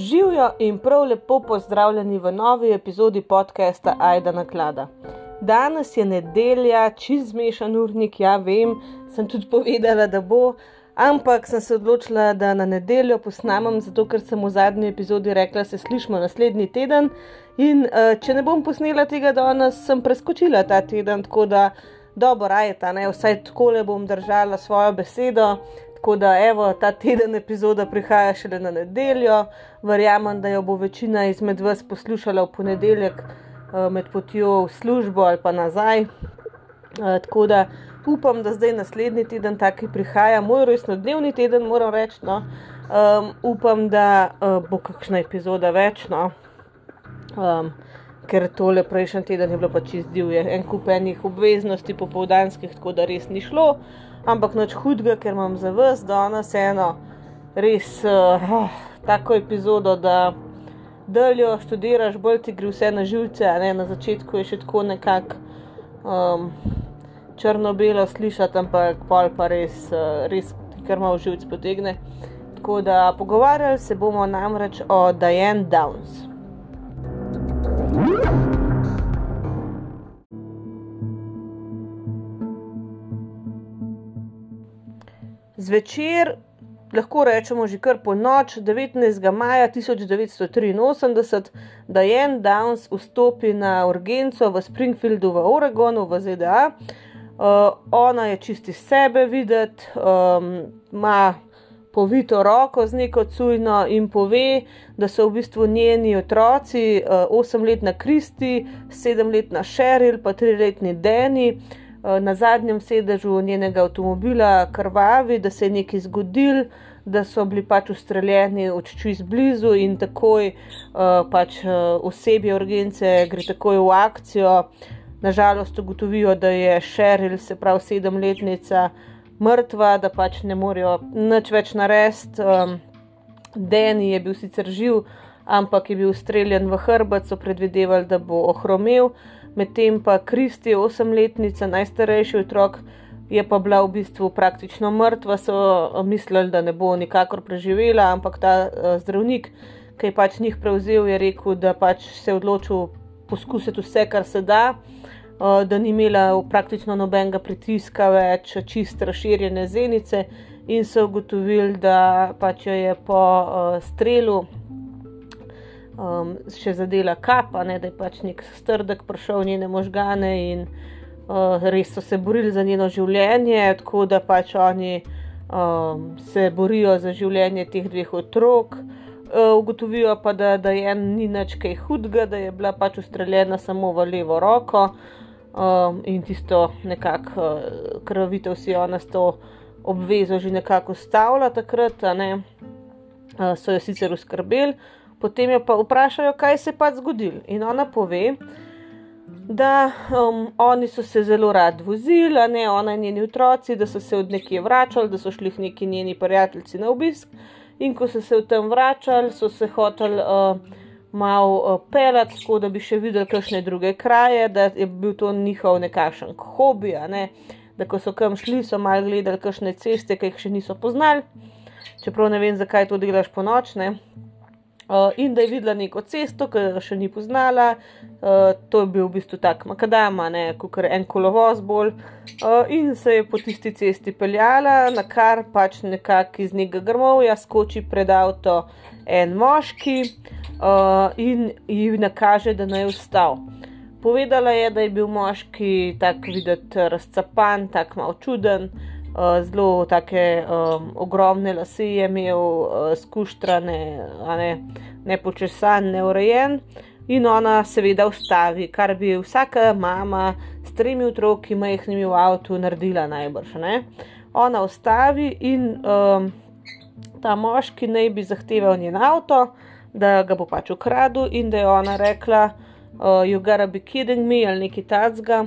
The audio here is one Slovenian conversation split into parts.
Živijo in prav lepo pozdravljeni v novi epizodi podcasta Aida na klada. Danes je nedelja, čez zmešan urnik, ja, vem, sem tudi povedala, da bo, ampak sem se odločila, da na nedeljo posnamem, zato ker sem v zadnji epizodi rekla, se slišmo naslednji teden. In uh, če ne bom posnela tega danes, sem preskočila ta teden, tako da dobro, rajta, ne, vsaj tako le bom držala svojo besedo. Tako da, evo, ta teden epizoda prihaja šele na nedeljo, verjamem, da jo bo večina izmed vas poslušala v ponedeljek uh, med potjo v službo ali pa nazaj. Uh, tako da upam, da zdaj naslednji teden taki prihaja, moj resno dnevni teden, moram reči. No. Um, upam, da uh, bo kakšna epizoda več, no. um, ker tole prejšnji teden je bilo pač izdivje, en kup enih obveznosti popovdanskih, tako da res ni šlo ampak noč hudega, ker imam za vas danes eno res uh, tako epizodo, da deljo študiraš, bolj ti gre vse na živce, na začetku je še tako nekako um, črno-belo slišati, ampak pol pa res, uh, res kar malo živc potegne. Tako da pogovarjali se bomo namreč o Diane Downs. you Zvečer, lahko rečemo že kar po noč, 19. maja 1983, da je en Downs vstopi na urgenco v Springfieldu v Oregonu v ZDA. Uh, ona je čisti sebe videti, um, ima povito roko z neko cujno in pove, da so v bistvu njeni otroci, uh, 8-letna Kristi, 7-letna Sheryl, pa 3-letni Danny. Eh, na zadnjem sedežu njenega avtomobila krvavi, da se je nekaj zgodil, da so bili pač ustreljeni od čist blizu in takoj uh, pač uh, osebje urgence gre takoj v akcijo. Nažalost ugotovijo, da je Sheryl, se pravi sedemletnica, mrtva, da pač ne morejo nič več narediti. Um, Deni je bil sicer živ, ampak je bil streljen v hrbet, so predvidevali, da bo ohromel medtem pa Kristi, osemletnica, najstarejši otrok, je pa bila v bistvu praktično mrtva, so eh, mislili, da ne bo nikakor preživela, ampak ta uh, zdravnik, ki je pač njih prevzel, je rekel, da pač se je odločil poskusiti vse, kar se da. Uh, da ni imela praktično nobenega pritiska, več čist razširjene zenice, in so ugotovili, da pač je po strelu um, še zadela kapa, ne, da je pač nek strdek prišel v njene možgane in uh, res so se borili za njeno življenje, tako da pač oni um, se borijo za življenje teh dveh otrok. Uh, ugotovijo pa, da, da je ni nič kaj hudega, da je bila pač ustreljena samo v levo roko um, in tisto nekako uh, krvavitev si ona s to obvezo že nekako ustavila takrat, ne. uh, so jo sicer uskrbeli potem jo pa vprašajo, kaj se pa zgodilo. In ona pove, da um, oni so se zelo radi vozili, ne ona in njeni otroci, da so se od nekje vračali, da so šli neki njeni prijatelji na obisk. In ko so se v tem vračali, so se hoteli uh, malo uh, pelati, tako da bi še videli kakšne druge kraje, da je bil to njihov nekakšen hobi. Ne? Da ko so kam šli, so malo gledali kakšne ceste, ki jih še niso poznali. Čeprav ne vem, zakaj to delaš po nočne. Uh, in da je videla neko cesto, ki jo še ni poznala, uh, to je bil v bistvu tak makadama, kot en kolovoz bolj. Uh, in se je po tisti cesti peljala, na kar pač nekako iz njega grmovja skoči pred avto en moški uh, in ji nakaže, da naj ustal. Povedala je, da je bil moški tako videti razcapan, tako malo čuden. Uh, zelo tako um, ogromne lase je imel, uh, skuštrane, ne, nepočesan, neurejen. In ona seveda ustavi, kar bi vsaka mama s tremi otroki, majhnimi v avtu, naredila najbrž. Ne? Ona ustavi in um, ta moški naj bi zahteval njen avto, da ga bo pač ukradil, in da je ona rekla, uh, you gotta be kidding me ali nekaj tacga.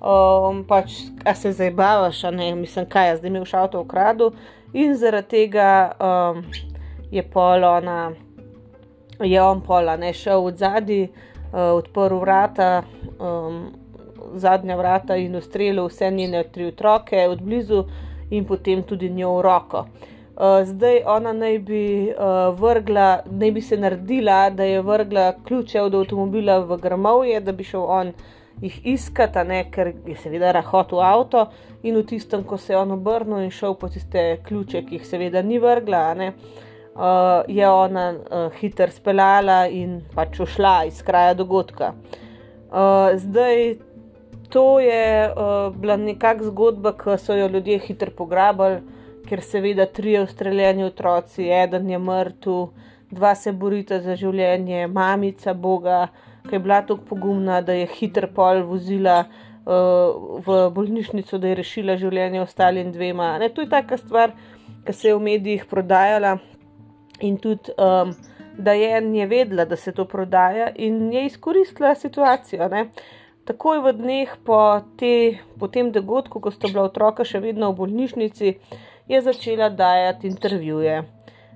Um, pač, a se zdaj bavaš, a ne, mislim, kaj je zdaj imel avto ukradil. In zaradi tega um, je pol ona je on pola ne šel od zadaj, uh, odprl vrata, um, zadnja vrata in ustrelil vse njene tri otroke od blizu in potem tudi njo v roko. Uh, zdaj ona naj bi uh, vrgla, naj bi se naredila, da je vrgla ključe od avtomobila v grmovje, da bi šel on jih iskati, ne, ker je seveda rahot v avto in v tistem, ko se je on obrnil in šel po tiste ključe, ki jih seveda ni vrgla, ne, uh, je ona uh, hitro speljala in pač ušla iz kraja dogodka. Uh, zdaj, to je uh, bila nekakšna zgodba, ki so jo ljudje hitro pograbili ker seveda tri ustreljeni otroci, eden je mrtev, dva se borita za življenje, mamica Boga, ki je bila tako pogumna, da je hitro pol vozila uh, v bolnišnico, da je rešila življenje ostalim dvema. Ne, to je taka stvar, ki se je v medijih prodajala in tudi. Um, Da je ena vedela, da se to prodaja, in je izkoristila situacijo. Ne. Takoj v dneh po, te, po tem dogodku, ko sta bila otroka še vedno v bolnišnici, uh, je začela dajati intervjuje.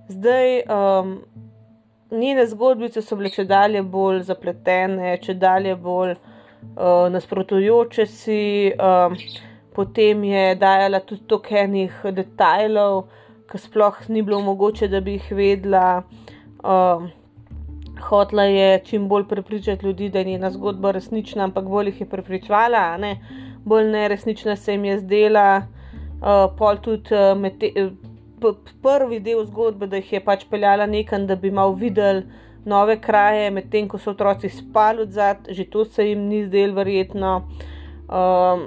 Zdaj, um, njene zgodbice so bile če dalje bolj zapletene, če dalje bolj uh, nasprotujoče si. Um, potem je dajala tudi toliko enih detajlov, ki sploh ni bilo mogoče, da bi jih vedela. Um, hotla je čim bolj prepričati ljudi, da je njena zgodba resnična, ampak bolj jih je prepričvala, ne? bolj neresnična se jim je zdela uh, pol tudi uh, te, uh, prvi del zgodbe, da jih je pač peljala nekam, da bi mal videl nove kraje, medtem ko so otroci spali od zadaj, že to se jim ni zdelo verjetno. Um,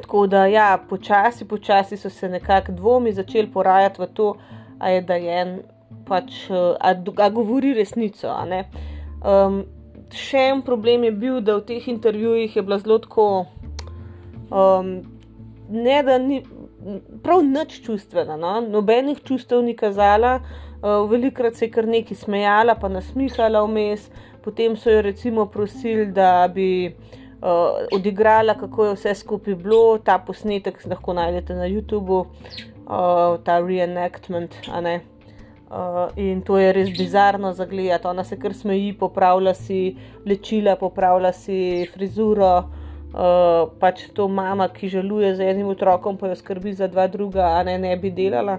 tako da, ja, počasi, počasi so se nekako dvomi začeli porajati v to, a je da je en pač, a, a govori resnico. Um, še en problem je bil, da v teh intervjujih je bila zelo tako. Um, ne da ni prav nič čustvena, no? nobenih čustev ni kazala, uh, velikrat se je kar nekaj smejala, pa nasmihala vmes, potem so jo recimo prosili, da bi uh, odigrala, kako je vse skupaj bilo, ta posnetek lahko najdete na YouTubu, uh, ta reenactment. Uh, in to je res bizarno za gledati. Ona se kar smeji, popravlja si lečila, popravlja si frizuro, uh, pač to mama, ki žaluje za enim otrokom, pa jo skrbi za dva druga, a ne, ne bi delala.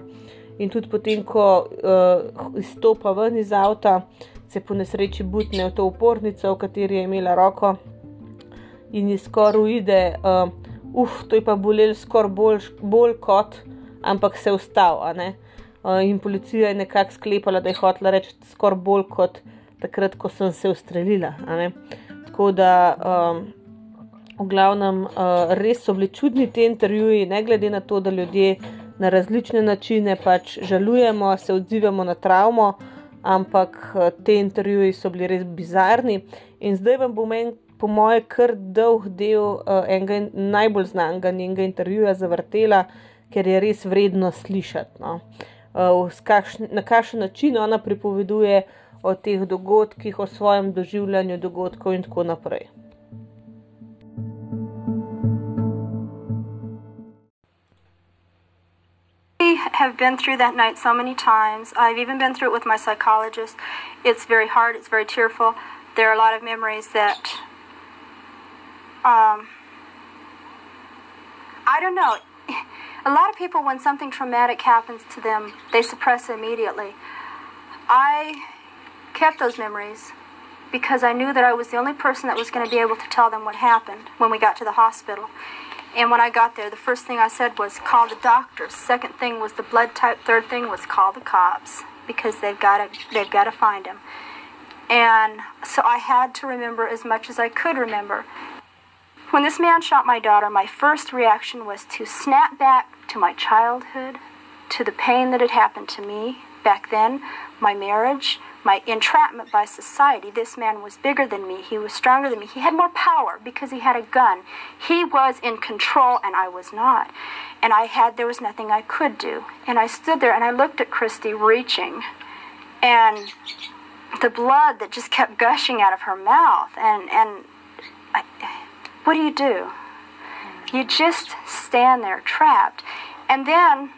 In tudi potem, ko uh, izstopa ven iz avta, se po nesreči butne v to upornico, v kateri je imela roko in ji skoraj uide, uh, uf, to je pa bolelo skoraj bolj, bolj kot, ampak se ustal. Uh, in policija je nekako sklepala, da je hotela reči skoraj bolj kot takrat, ko sem se ustrelila. Tako da. Um, V glavnem, uh, res so bili čudni ti intervjuji, ne glede na to, da ljudje na različne načine pač žalujemo, se odzivamo na travmo, ampak uh, te intervjuji so bili res bizarni. In zdaj vam bom en, po moje, kar dolg del uh, enega najbolj znanega njenega intervjuja zavrtela, ker je res vredno slišati. No. Uh, kakšn, na kakšen način ona pripoveduje o teh dogodkih, o svojem doživljanju dogodkov in tako naprej. Have been through that night so many times. I've even been through it with my psychologist. It's very hard, it's very tearful. There are a lot of memories that, um, I don't know. A lot of people, when something traumatic happens to them, they suppress it immediately. I kept those memories because I knew that I was the only person that was going to be able to tell them what happened when we got to the hospital. And when I got there, the first thing I said was call the doctor. Second thing was the blood type. Third thing was call the cops because they've got to they've got to find him. And so I had to remember as much as I could remember. When this man shot my daughter, my first reaction was to snap back to my childhood, to the pain that had happened to me back then, my marriage, my entrapment by society. This man was bigger than me. He was stronger than me. He had more power because he had a gun. He was in control and I was not. And I had, there was nothing I could do. And I stood there and I looked at Christy reaching and the blood that just kept gushing out of her mouth. And, and I, what do you do? You just stand there trapped. And then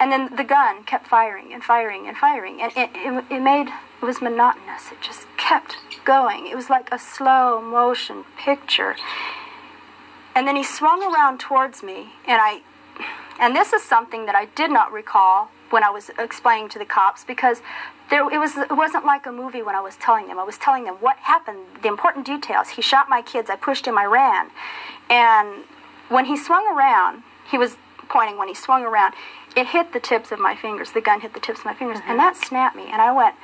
and then the gun kept firing and firing and firing and it, it, it made it was monotonous. It just kept going. It was like a slow motion picture. And then he swung around towards me, and I And this is something that I did not recall when I was explaining to the cops because there, it, was, it wasn't like a movie when I was telling them. I was telling them what happened, the important details. He shot my kids, I pushed him, I ran. And when he swung around, he was pointing when he swung around, it hit the tips of my fingers. The gun hit the tips of my fingers, mm-hmm. and that snapped me. And I went,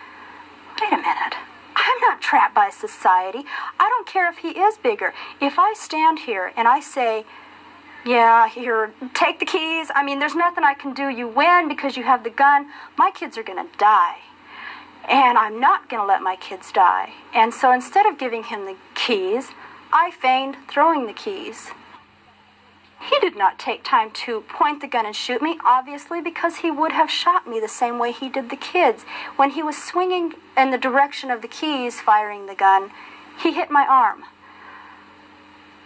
wait a minute. I'm not trapped by society. I don't care if he is bigger. If I stand here and I say, yeah, here, take the keys. I mean, there's nothing I can do. You win because you have the gun. My kids are going to die. And I'm not going to let my kids die. And so instead of giving him the keys, I feigned throwing the keys. He did not take time to point the gun and shoot me, obviously, because he would have shot me the same way he did the kids. When he was swinging in the direction of the keys, firing the gun, he hit my arm.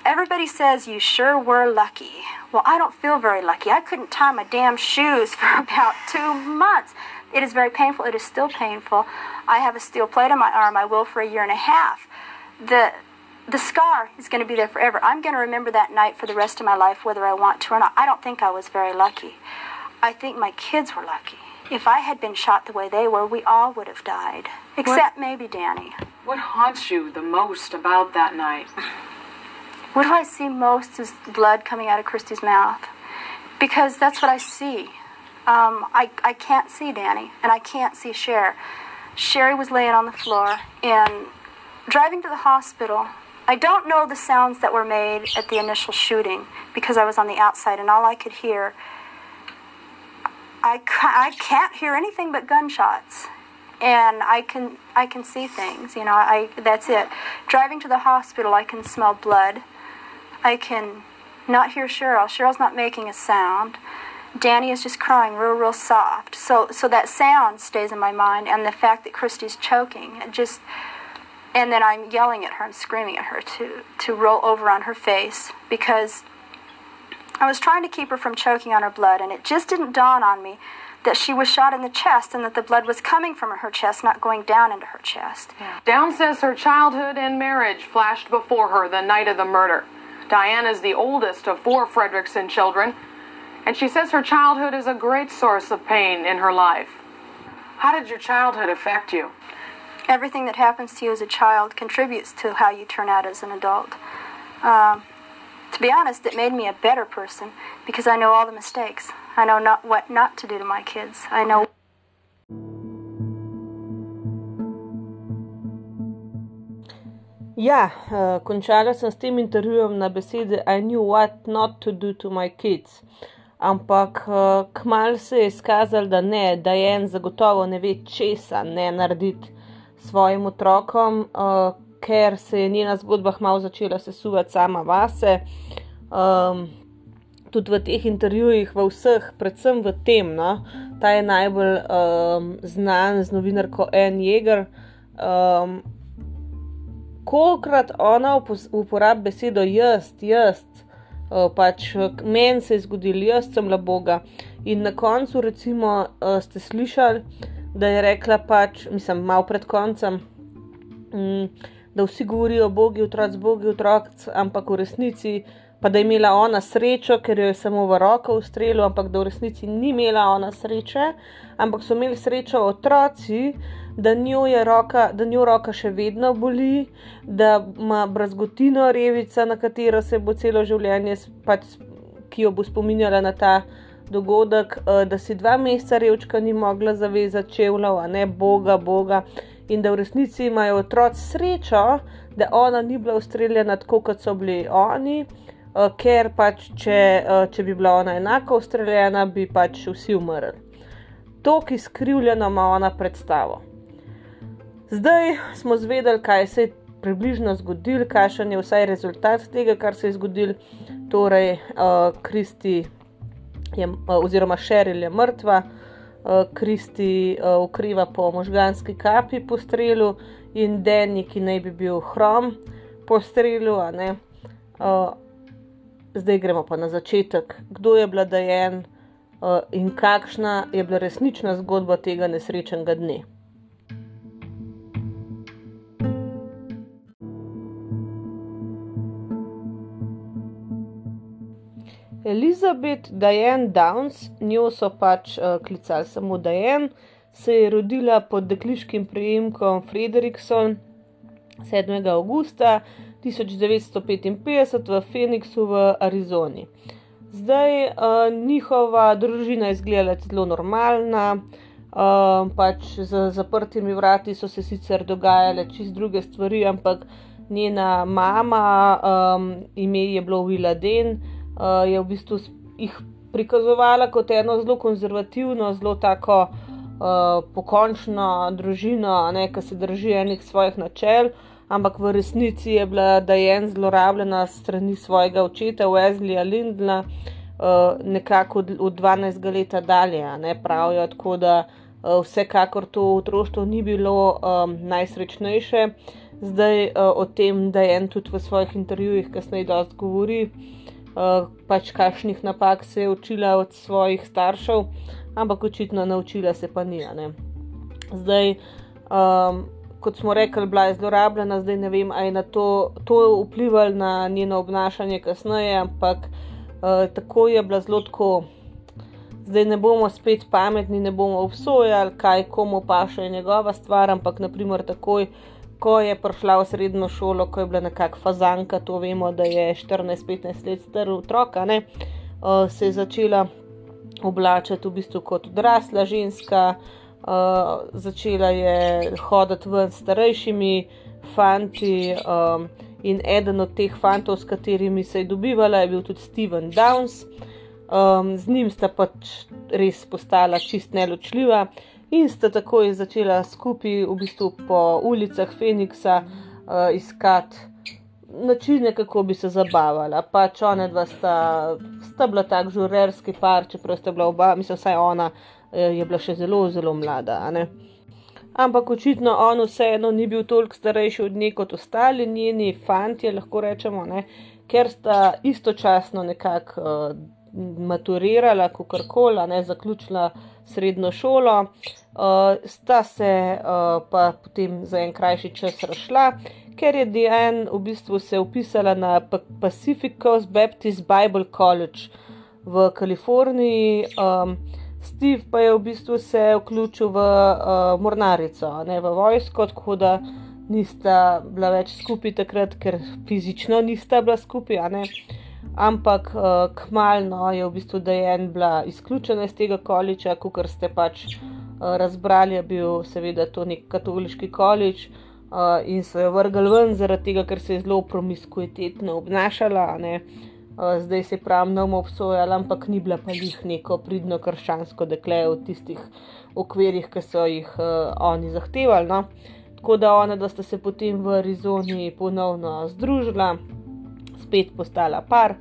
Everybody says you sure were lucky. Well, I don't feel very lucky. I couldn't tie my damn shoes for about two months. It is very painful. It is still painful. I have a steel plate on my arm. I will for a year and a half. The the scar is going to be there forever. I'm going to remember that night for the rest of my life, whether I want to or not. I don't think I was very lucky. I think my kids were lucky. If I had been shot the way they were, we all would have died, except what, maybe Danny. What haunts you the most about that night? What do I see most is blood coming out of Christy's mouth, because that's what I see. Um, I, I can't see Danny, and I can't see Cher. Sherry was laying on the floor, and driving to the hospital, I don't know the sounds that were made at the initial shooting because I was on the outside and all I could hear. I, I can't hear anything but gunshots. And I can I can see things you know I that's it. Driving to the hospital I can smell blood. I can not hear Cheryl. Cheryl's not making a sound. Danny is just crying real real soft. So so that sound stays in my mind and the fact that Christy's choking it just and then I'm yelling at her I'm screaming at her to, to roll over on her face because I was trying to keep her from choking on her blood, and it just didn't dawn on me that she was shot in the chest and that the blood was coming from her chest, not going down into her chest. Yeah. Down says her childhood and marriage flashed before her the night of the murder. Diane is the oldest of four Fredrickson children, and she says her childhood is a great source of pain in her life. How did your childhood affect you? Everything that happens to you as a child contributes to how you turn out as an adult. Um, to be honest, it made me a better person because I know all the mistakes. I know not what not to do to my kids. I know. Ja, uh, končala sem s tem intervjujem na besede I knew what not to do to my kids. Ampak uh, kmalo se je izkazalo, da ne, da je en zagotovo ne ve, česa ne narediti svojim otrokom, uh, ker se je njena zgodba malo začela sesuvati sama vase. Um, tudi v teh intervjujih, v vseh, predvsem v tem, no, ta je najbolj um, znan z novinarko Anne Jäger. Um, Kolikrat ona uporablja besedo jaz, jaz, uh, pač meni se je zgodil, jaz sem la Boga. In na koncu, recimo, uh, ste slišali, da je rekla, pač, mislim, malo pred koncem, um, da vsi govorijo o Bogu, otroci, Bogu, otroci, ampak v resnici pa da je imela ona srečo, ker jo je samo v roko ustrelil, ampak da v resnici ni imela ona sreče, ampak so imeli srečo otroci. Da njo roka, da njo roka še vedno boli, da ima brazgotino revica, na katero se bo celo življenje, pač, ki jo bo spominjala na ta dogodek, uh, da si dva meseca revčka ni mogla zavezati čevljev, a ne Boga, Boga. In da v resnici imajo otroci srečo, da ona ni bila ustreljena tako, kot so bili oni, uh, ker pač, če, uh, če bi bila ona enako ustreljena, bi pač vsi umrli. To, ki skrivljeno ima ona predstavo. Zdaj smo zvedeli, kaj se je približno zgodilo, kakšen je vsaj rezultat tega, kar se je zgodilo. Torej, Kristi uh, je, eh, oziroma Šeril je mrtva, Kristi eh, ukriva eh, po možganski kapi po strelu in Denny, ki naj bi bil hrom po strelu. Zdaj gremo pa na začetek, kdo je bila Dajen in kakšna je bila resnična zgodba tega nesrečnega dne. Elizabeth Diane Downs, njo so pač uh, klicali samo Diane, se je rodila pod dekliškim prejemkom Frederikson 7. augusta 1955 v Phoenixu v Arizoni. Zdaj uh, njihova družina izgleda zelo normalna, uh, pač z zaprtimi vrati so se sicer dogajale čist druge stvari, ampak njena mama, um, ime je bilo Willa Den, uh, je v bistvu jih prikazovala kot eno zelo konzervativno, zelo tako uh, pokončno družino, ki se drži enih svojih načel. Ampak v resnici je bila Dajen zlorabljena strani svojega očeta Wesleya Lindla, uh, nekako od, od 12 let dalje. Pravijo tako, da uh, vsekakor to otroštvo ni bilo um, najsrečnejše. Zdaj uh, o tem Dajen tudi v svojih intervjujih kasneje dosti govori. Eh, pač kakšnih napak se je učila od svojih staršev, ampak očitno naučila se pa ni. Zdaj, um, kot smo rekli, bila je zlorabljena, zdaj ne vem, ali je na to, to vplivalo na njeno obnašanje kasneje, ampak uh, tako je bila zelo tako. Zdaj ne bomo spet pametni, ne bomo obsojali, kaj komu pa še je njegova stvar, ampak naprimer takoj ko je prišla v srednjo šolo, ko je bila nekakšna fazanka, to vemo, da je 14-15 let star otrok, uh, se je začela oblačiti v bistvu kot odrasla ženska, uh, začela je hoditi ven s starejšimi fanti. Um, In eden od teh fantov, s katerimi se je dobivala, je bil tudi Steven Downs. Um, z njim sta pač res postala čist neločljiva in sta takoj začela skupaj v bistvu po ulicah Feniksa uh, iskati načine, kako bi se zabavala. Pač ona dva sta, sta bila tak žurerski par, čeprav sta bila oba, mislim, vsaj ona uh, je bila še zelo, zelo mlada. Ampak očitno on vseeno ni bil toliko starejši od nje kot ostali njeni fanti, lahko rečemo, ne? ker sta istočasno nekako uh, maturirala, kako koli, zaključila srednjo šolo. Uh, sta se uh, pa potem za en krajši čas razšla, ker je Diane v bistvu se upisala na Pacific Coast Baptist Bible College v Kaliforniji. Um, Steve pa je v bistvu se vključil v uh, mornarico, ne v vojsko, tako da nista bila več skupaj takrat, ker fizično nista bila skupaj. Ampak uh, kmalno je v bistvu Diane bila izključena iz tega količa, kot ste pač Eh, razbrali, je bil seveda to nek katoliški količ uh, in so jo vrgli ven, zaradi tega, ker se je zelo promiskuitetno obnašala. Uh, zdaj se pravi, ne bomo obsojali, ampak ni bila pa jih neko pridno krščansko dekle v tistih okvirih, ki so jih uh, oni zahtevali. No? Tako da ona, da sta se potem v Arizoni ponovno združila, spet postala par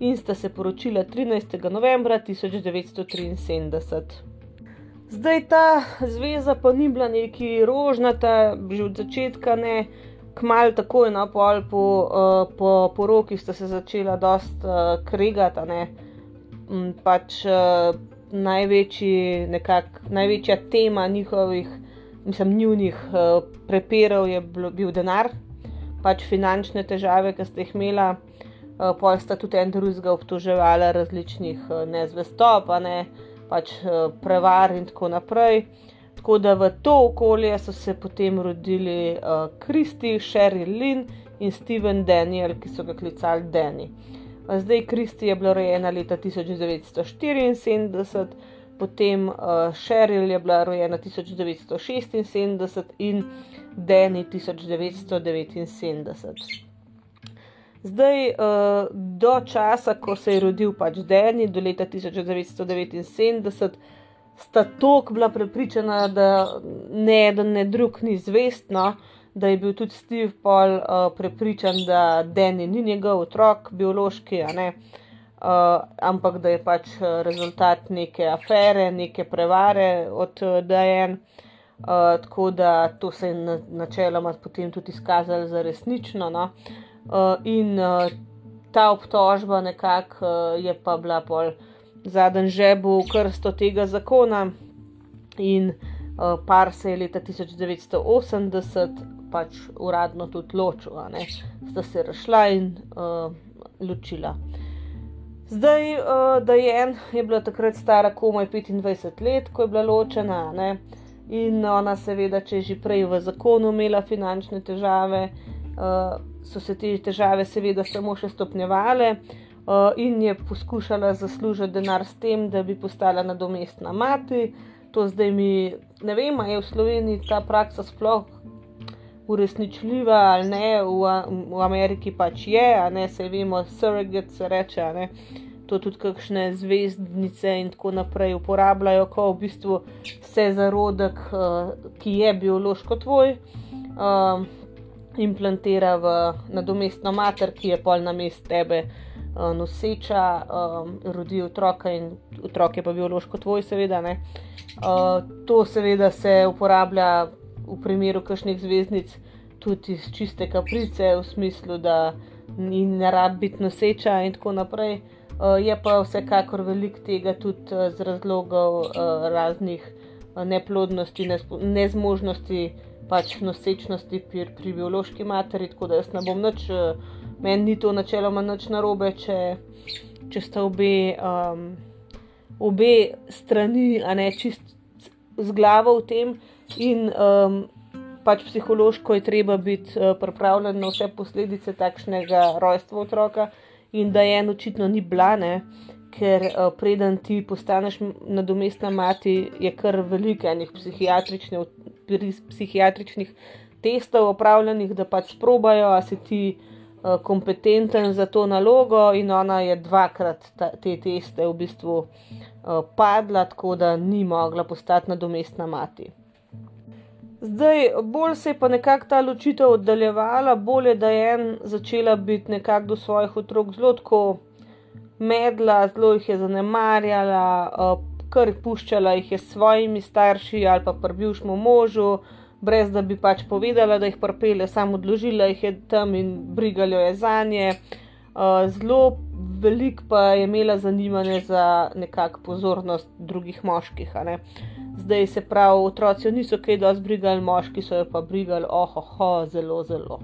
in sta se poročila 13. novembra 1973. Zdaj ta zveza pa ni bila neki rožnata, že od začetka ne, kmalo takoj na no, pol po, uh, po poroki sta se začela dosta uh, kregati. Um, pač uh, največji, nekak, največja tema njihovih, mislim, njunih uh, prepirov je bil denar, pač finančne težave, ki ste jih imela. Uh, pol sta tudi en drugega obtoževala različnih uh, nezvestop, ne pač eh, prevar in tako naprej. Tako da v to okolje so se potem rodili Kristi, Sheryl Lynn in Steven Daniel, ki so ga klicali Danny. Zdaj, Kristi je bila rojena leta 1974, potem uh, Sheryl je bila rojena 1976 in Danny 1979. Zdaj, uh, do časa, ko se je rodil pač Deni, do leta 1979, sta tok bila prepričana, da ne, da ne drug ni zvestno, da je bil tudi Steve Paul uh, prepričan, da Deni ni njegov otrok, biološki, uh, ampak da je pač rezultat neke afere, neke prevare od uh, Diane. Uh, tako da to se je na, načeloma potem tudi izkazalo za resnično. No? Uh, in uh, ta obtožba nekako uh, je pa bila pol zadnji žebu krsto tega zakona, in uh, par se je leta 1980 pač uradno tudi ločila, sta se rašla in uh, ločila. Zdaj, uh, da je en, je bila takrat stara komaj 25 let, ko je bila ločena, ne? In ona, seveda, če je že prej v zakonu imela finančne težave, uh, so se te težave, seveda, samo še stopnjevale. Uh, in je poskušala zaslužiti denar s tem, da bi postala nadomestna mati. To zdaj mi, ne vem, ali je v Sloveniji ta praksa sploh uresničljiva ali ne, v, v Ameriki pač je, a ne se vemo, surrogate se reče, ne. To tudi kakšne zvezdnice in tako naprej uporabljajo, ko v bistvu se zarodek, uh, ki je biološko tvoj, uh, implantira v nadomestno mater, ki je pol na mest tebe uh, noseča, um, rodi otroka in otrok je pa biološko tvoj, seveda. Uh, to seveda se uporablja v primeru kakšnih zvezdnic tudi iz čiste kaprice, v smislu, da ni ne rab biti noseča in tako naprej. Uh, je pa vsekakor velik tega tudi uh, z razlogov uh, raznih uh, neplodnosti, nezmožnosti, pač nosečnosti pri, pri biološki materi. Tako da jaz ne bom nič, uh, meni ni to načeloma nič narobe, če, če sta obe, um, obe strani, a ne čist z glavo v tem. In um, pač psihološko je treba biti uh, pripravljen na vse posledice takšnega rojstva otroka, in da je eno očitno ni blane, ker uh, preden ti postaneš nadomestna mati, je kar veliko enih psihiatričnih, psihiatričnih testov opravljenih, da pač sprobajo, a si ti. Kompetenten za to nalogo, in ona je dvakrat ta, te teste v bistvu uh, padla, tako da ni mogla postati nadomestna mati. Zdaj, bolj se je pa nekako ta ločitev oddaljevala, bolj je, da je en začela biti nekako do svojih otrok zelo tako medla, zelo jih je zanemarjala, kar puščala jih je s svojimi starši ali pa prbivšmu možu, brez da bi pač povedala, da jih prpele, samo odložila jih je tam in brigalo je za nje. Zelo velik pa je imela zanimanje za nekakšno pozornost drugih moških. Zdaj se pravi, otroci niso kaj dosti brigali, moški so jo pa brigali, oho, oh, zelo, zelo.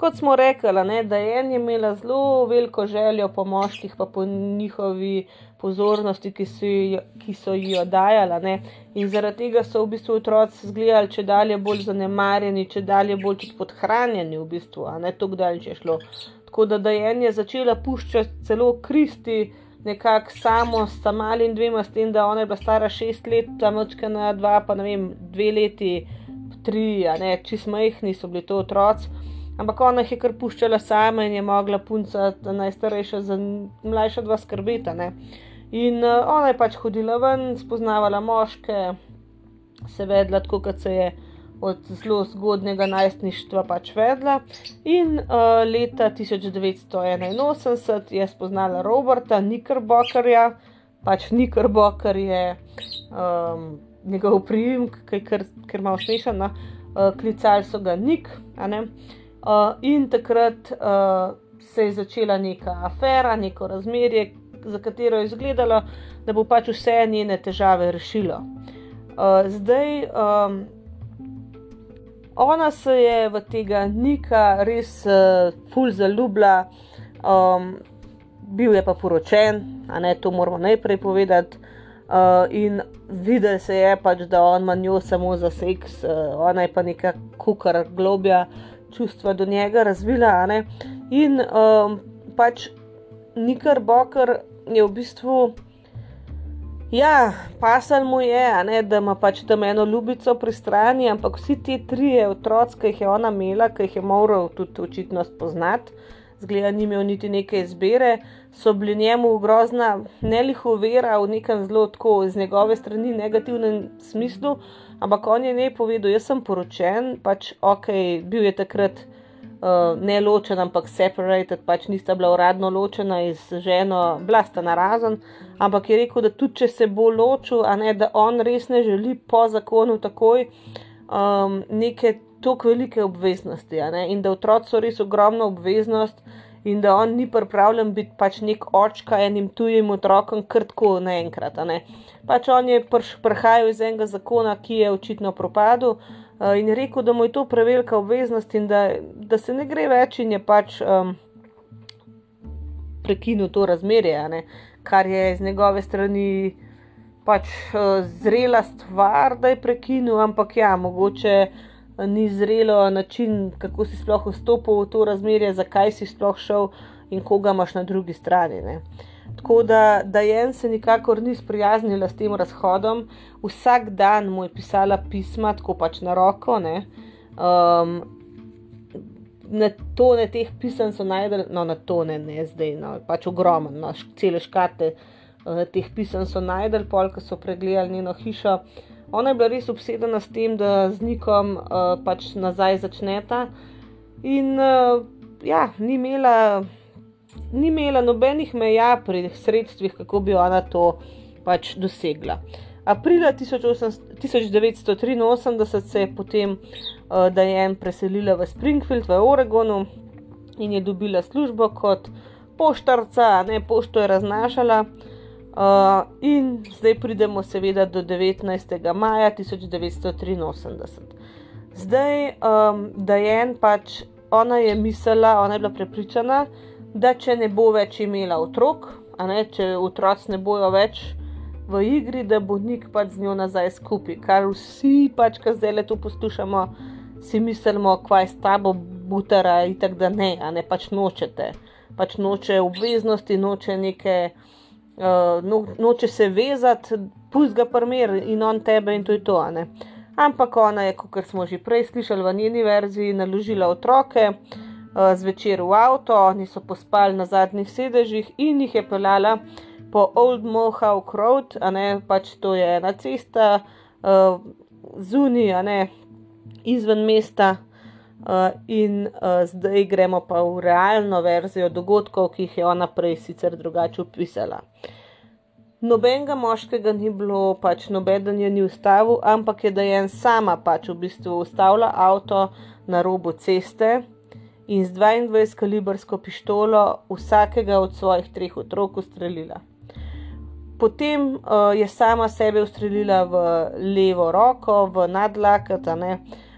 Kot smo rekli, ne, da je en imela zelo veliko željo po moških, pa po njihovi pozornosti, ki so, jo, ki so jo dajali. In zaradi tega so v bistvu otroci izgledali če dalje bolj zanemarjeni, če dalje bolj podhranjeni, v bistvu, a ne tako dalje je šlo. Tako da, da je začela puščati celo kristi. Nekako samo s malim dvema, s tem, da ona je bila stara šest let, tam očka na dva, pa ne vem, dve leti, tri, a ne, čist majhni so bili to otroci. Ampak ona je kar puščala sama in je mogla punca, najstarejša, za mlajša dva skrbeta. Ne. In uh, ona je pač hodila ven, spoznavala moške, se vedla tako, kot se je od zelo zgodnega najstništva pač vedla. In uh, leta 1981 je spoznala Roberta Nickerbockerja, pač Knickerbocker je um, njegov priimek, ker, ker ima smešen, no? uh, klicali so ga Nik. Uh, in takrat uh, se je začela neka afera, neko razmerje, za katero je izgledalo, da bo pač vse njene težave rešilo. Uh, zdaj, um, ona se je v tega Nika res uh, ful zaljubila, um, bil je pa poročen, a ne to moramo najprej povedati. Uh, in videl se je pač, da on ima njo samo za seks, uh, ona je pa neka kukar globja čustva do njega razvila. In um, pač Nikar Bokar je v bistvu, ja, pasal mu je, ne, da ima pač tam eno ljubico pri strani, ampak vsi ti trije otroci, ki jih je ona imela, ki jih je moral tudi očitno spoznati, zgleda, ni imel niti neke izbire, so bili njemu grozna, ne liho vera v nekem zelo tako iz njegove strani negativnem smislu. Ampak on je ne povedal, jaz sem poročen, pač ok, bil je takrat uh, ne ločen, ampak separated, pač nista bila uradno ločena iz ženo, bila sta narazen, ampak je rekel, da tudi če se bo ločil, a ne da on res ne želi po zakonu takoj um, neke tako velike obveznosti, in da otroci so res ogromna obveznost. In da on ni pripravljen biti pač nek očka enim tujim otrokom, krtko naenkrat. Ne. Pač on je prihajal iz enega zakona, ki je očitno propadel, Uh, in je rekel, da mu je to prevelika obveznost in da, da se ne gre več in je pač um, prekinil to razmerje, kar je z njegove strani pač uh, zrela stvar, da je prekinil, ampak ja, mogoče ni zrelo način, kako si sploh vstopil v to razmerje, zakaj si sploh šel in koga imaš na drugi strani. Ne. Tako da, da Jen se nikakor ni sprijaznila s tem razhodom, vsak dan mu je pisala pisma, tako pač na roko. Um, na tone teh pisem so najdel, no, na tone ne zdaj, no, pač ogromno, no, cele škate uh, teh pisem so najdel, pol, ko so pregledali njeno hišo. Ona je bila res obsedena s tem, da z nikom uh, pač nazaj začneta. In uh, ja, ni imela, ni imela nobenih meja pri sredstvih, kako bi ona to pač dosegla. Aprila 1983 se je potem uh, Dajen preselila v Springfield v Oregonu in je dobila službo kot poštarca, ne pošto je raznašala. Uh, in zdaj pridemo, seveda, do 19. maja 1983. Zdaj, um, da je en pač, ona je mislila, ona je bila prepričana, da če ne bo več imela otrok, ne, če otroci ne bojo več v igri, da bo nik pač z njo nazaj skupaj. Kar vsi, pač, ki zdaj le to poslušamo, si mislimo, kaj je s tabo, butara in tako da ne, a ne pač nočete. Pač noče obveznosti, noče neke uh, no, noče se vezati, pusti ga primer in on tebe in to je to. Ampak ona je, kot smo že prej slišali v njeni verziji, naložila otroke uh, zvečer v avto, oni so pospali na zadnjih sedežih in jih je pelala po Old Mohawk Road, a ne pač to je ena cesta uh, zunaj, ne izven mesta. Uh, in uh, zdaj gremo pa v realno verzijo dogodkov, ki jih je ona prej sicer drugače opisala. Nobenega moškega ni bilo, pač noben je ni ustavil, ampak je da je en sama pač v bistvu ustavila avto na robu ceste in z 22 kalibrsko pištolo vsakega od svojih treh otrok ustrelila. Potem uh, je sama sebe ustrelila v levo roko, v nadlakat, uh,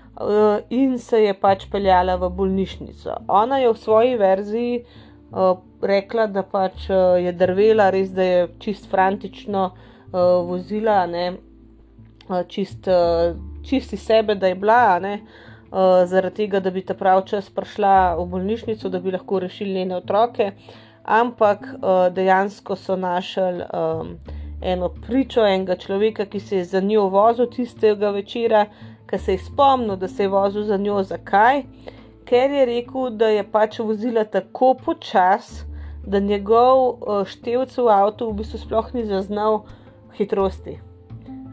in se je pač peljala v bolnišnico. Ona je v svoji verziji uh, rekla, da pač uh, je drvela, res da je čist frantično uh, vozila, ne, uh, čist, uh, čisti sebe, da je bila, ne, uh, zaradi tega, da bi ta prav čas prišla v bolnišnico, da bi lahko rešili njene otroke. Ampak uh, dejansko so našli um, eno pričo enega človeka, ki se je za njo vozil tistega večera, ki se je spomnil, da se je vozil za njo. Zakaj? Ker je rekel, da je pač vozila tako počasi, da njegov uh, števc v avtu v bistvu sploh ni zaznal hitrosti.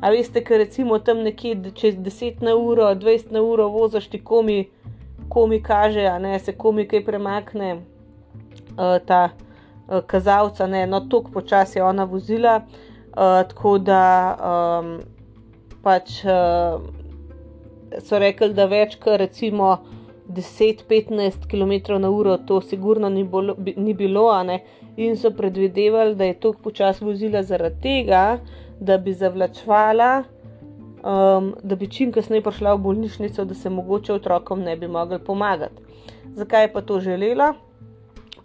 A veste, ker recimo tam nekje čez 10 na uro, 20 na uro voziš ti komi, komi kaže, a ne se komi kaj premakne uh, ta uh, kazalca, ne, no toliko počasi je ona vozila, uh, tako da um, pač uh, so rekli, da več kot recimo 10-15 km na uro, to sigurno ni, bolo, ni bilo, in so predvidevali, da je to počasi vozila zaradi tega, da bi zavlačvala, um, da bi čim kasneje prišla v bolnišnico, da se mogoče otrokom ne bi mogli pomagati. Zakaj je pa to želela?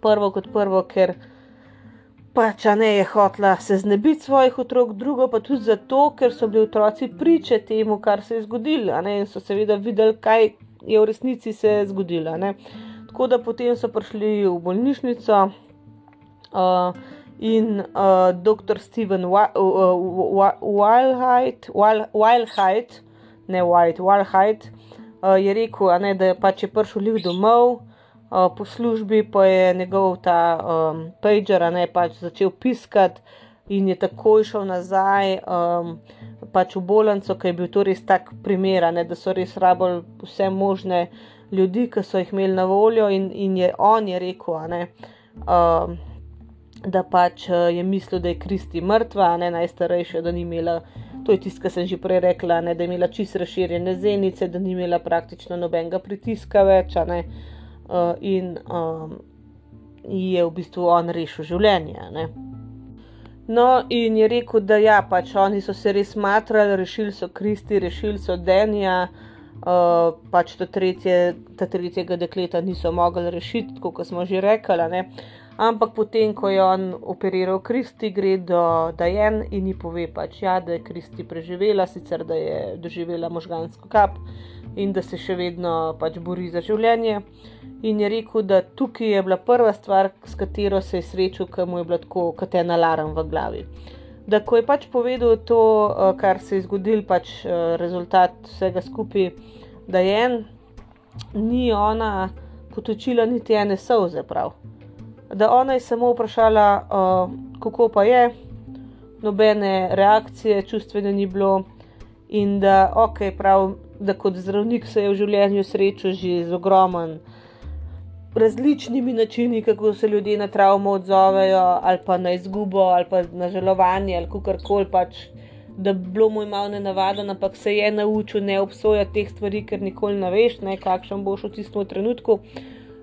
Prvo kot prvo, ker pač ne je hotla se znebiti svojih otrok, drugo pa tudi zato, ker so bili otroci priče temu, kar se je zgodilo, in so seveda videli, kaj je v resnici se zgodila. Ne. Tako da potem so prišli v bolnišnico uh, in uh, dr. Steven Wildheit, ne White, Wildheit, uh, je rekel, ne, da je pač prišel lih domov. Po službi pa je njegov ta um, pager ne, pač začel piskati, in je takoj šel nazaj. Um, pač v bolnico, ki je bil to res tak primer, ne, da so res rabili vse možne ljudi, ki so jih imeli na voljo, in, in je on je rekel, ne, uh, da pač uh, je mislil, da je Kristi mrtva, ne najstarejša, da ni imela. To je tisto, kar sem že prej rekla, ne, da je imela čisto razširjene zenice, da ni imela praktično nobenega pritiska več. Ne, uh, in um, je v bistvu on rešil življenje. Ne. No, in je rekel, da ja, pač oni so se res matrali, rešili so Kristi, rešili so Denija, uh, pač ta, tretje, ta tretjega dekleta niso mogli rešiti, kot smo že rekli. Ampak potem, ko je on operiral Kristi, gre do Dajen in ji pove, pač, ja, da je Kristi preživela, sicer da je doživela možgansko kap in da se še vedno pač bori za življenje. In je rekel, da tukaj je bila prva stvar, s katero se je srečal, ki mu je bilo tako, kot je alarm v glavi. Da, ko je pač povedal to, eh, kar se je zgodil, pač eh, rezultat vsega skupaj, da je en, ni ona potočila niti ene soze prav da ona je samo vprašala, uh, kako pa je, nobene reakcije, čustvene ni bilo, in da, okay, prav, da kot zdravnik se je v življenju srečal že z ogromnim. Različnimi načini, kako se ljudje na travmo odzovejo, ali pa na izgubo, ali pa na žalovanje, ali kar koli pač, da bi bilo mu malo ne navaden, ampak se je naučil ne obsojati teh stvari, ker nikoli ne veš, ne, kakšen boš v tistem trenutku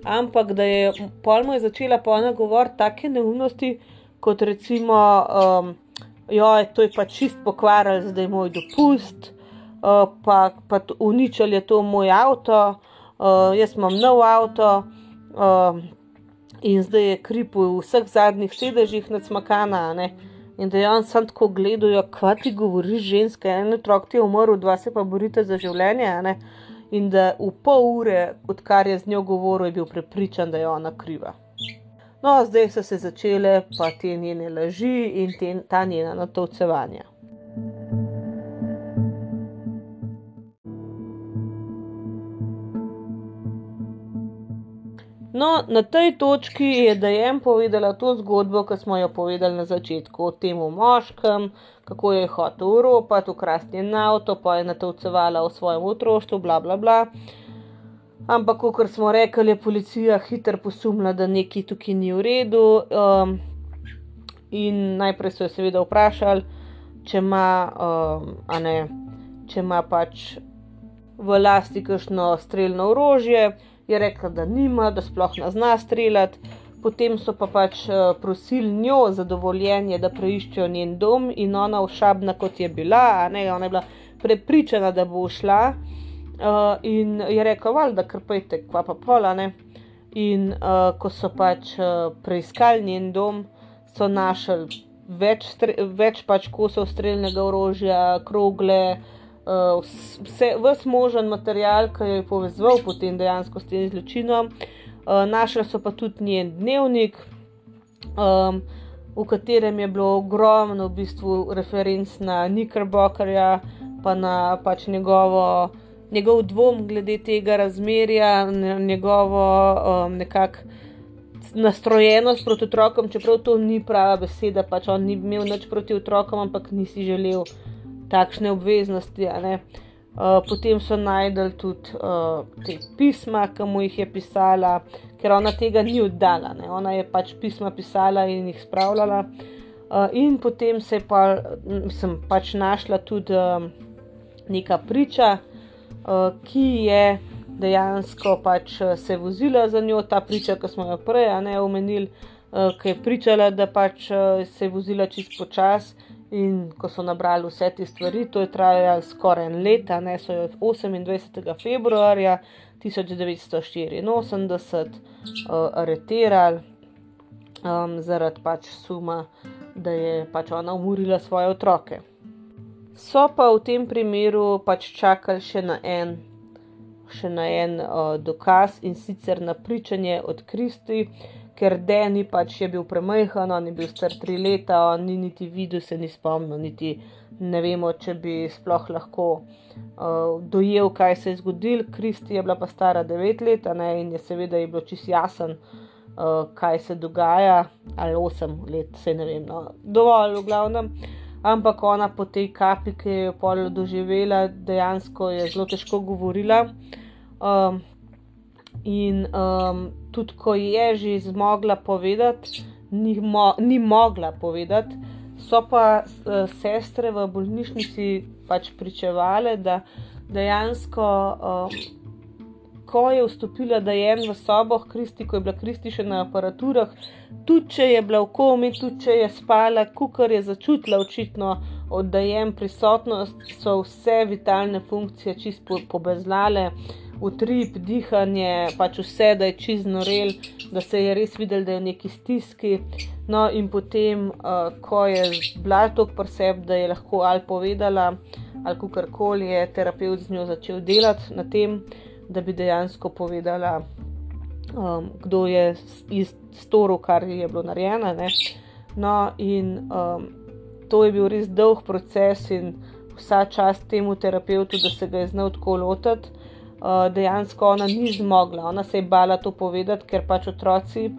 ampak da je polno začela polno govoriti take neumnosti, kot recimo, um, je to pa čist pokvaril, zdaj moj dopust, uh, pa, pa uničili je to moj avto, uh, jaz imam nov avto. Uh, In zdaj je krip v vseh zadnjih sedežih nad smakana. Ne? In da je on sam tako gledal, kaj ti govoriš, ženska, en otrok ti je umrl, dva se pa borite za življenje in da v pol ure, odkar je z njo govoril, je bil prepričan, da je ona kriva. No, zdaj so se začele pa te njene laži in te, ta njena natovcevanja. No, na tej točki je Dajem povedala to zgodbo, ki smo jo povedali na začetku, o tem moškem, kako je hotel v Evropo, ukrasti en avto, pa je natovcevala v svojem otroštvu, bla bla bla. Ampak, kot smo rekli, je policija hitro posumila, da nekaj tukaj ni v redu. Um, in najprej so jo seveda vprašali, če ima, um, ne, če ima pač v lasti kakšno streljno orožje je rekla, da nima, da sploh ne zna streljati. Potem so pa pač uh, prosili njo za dovoljenje, da preiščejo njen dom, in ona ošabna, kot je bila, ne, ona je bila prepričana, da bo šla. Uh, in je rekla, da krpajte, kva pa pola. Ne. In uh, ko so pač uh, preiskali njen dom, so našli več, več pač kosov streljnega orožja, krogle, uh, vse, vse možen material, ki jo je povezal potem dejansko s tem zločinom. Uh, našli so pa tudi njen dnevnik, um, v katerem je bilo ogromno v bistvu referenc na Nickerbockerja, pa na pač njegovo, njegov dvom glede tega razmerja, njegovo um, nekakšno. Nastrojenost proti otrokom, čeprav to ni prava beseda, pač on ni imel nič proti otrokom, ampak nisi želel takšne obveznosti. Uh, potem so najdel tudi uh, te pisma, ki mu jih je pisala, ker ona tega ni oddala, ne? ona je pač pisma pisala in jih spravljala. Uh, in potem se je pa, sem pač našla tudi uh, neka priča, uh, ki je dejansko pač se vozila za njo, ta priča, ki smo jo prej omenili, uh, ki je pričala, da pač uh, se je vozila čist počasi. In ko so nabrali vse te stvari, to je trajalo skoraj en let, ne so jo 28. februarja 1984 uh, areterali um, zaradi pač suma, da je pač ona umorila svoje otroke. So pa v tem primeru pač čakali še na en, še na en uh, dokaz in sicer na pričanje od Kristi ker Deni pač je bil premajhen, on je bil star tri leta, on ni niti videl, se ni spomnil, niti ne vemo, če bi sploh lahko uh, dojel, kaj se je zgodil. Kristi je bila pa stara devet let ne, in je seveda je bilo čist jasen, uh, kaj se dogaja, ali osem let, se ne vem, no, dovolj v glavnem. Ampak ona po tej kapi, ki je jo pol doživela, dejansko je zelo težko govorila. Um, In um, tudi, ko je že zmogla povedati, ni, mo ni mogla povedati, so pa uh, sestre v bolnišnici pač pričevale, da dejansko, um, ko je vstopila, da je en v soboh, Kristi, ko je bila Kristi še na aparaturah, tudi če je bila v komi, tudi če je spala, kukar je začutila očitno oddajem prisotnost, so vse vitalne funkcije čisto pobeznale, utrip, dihanje, pač vse, da je čist norel, da se je res videl, da je v neki stiski. No, in potem, uh, ko je bila tako preseb, da je lahko ali povedala, ali karkoli je terapeut z njo začel delati na tem, da bi dejansko povedala, um, kdo je storil, kar je bilo narejeno. No, in um, to je bil res dolg proces in vsa čas temu terapeutu, da se ga je znal tako lotiti. Uh, dejansko ona ni zmogla, ona se je bala to povedati, ker pač otroci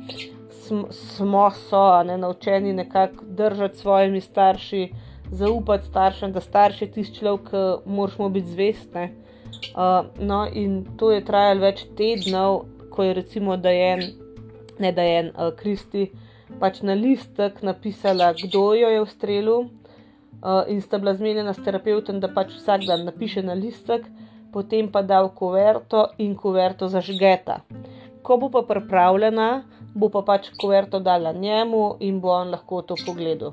smo, so ne, naučeni nekako držati svojimi starši, zaupati staršem, da starš je tisti človek, ki moramo biti zvestne. Uh, no, in to je trajalo več tednov, ko je recimo Dajen, ne Dajen, uh, Kristi, pač na listek napisala, kdo jo je ustrelil, uh, in sta bila zmenjena s terapeutom, da pač vsak dan napiše na listek, potem pa da v kuverto in kuverto zažgeta. Ko bo pa pripravljena, bo pa pač kuverto dala njemu in bo on lahko to pogledal.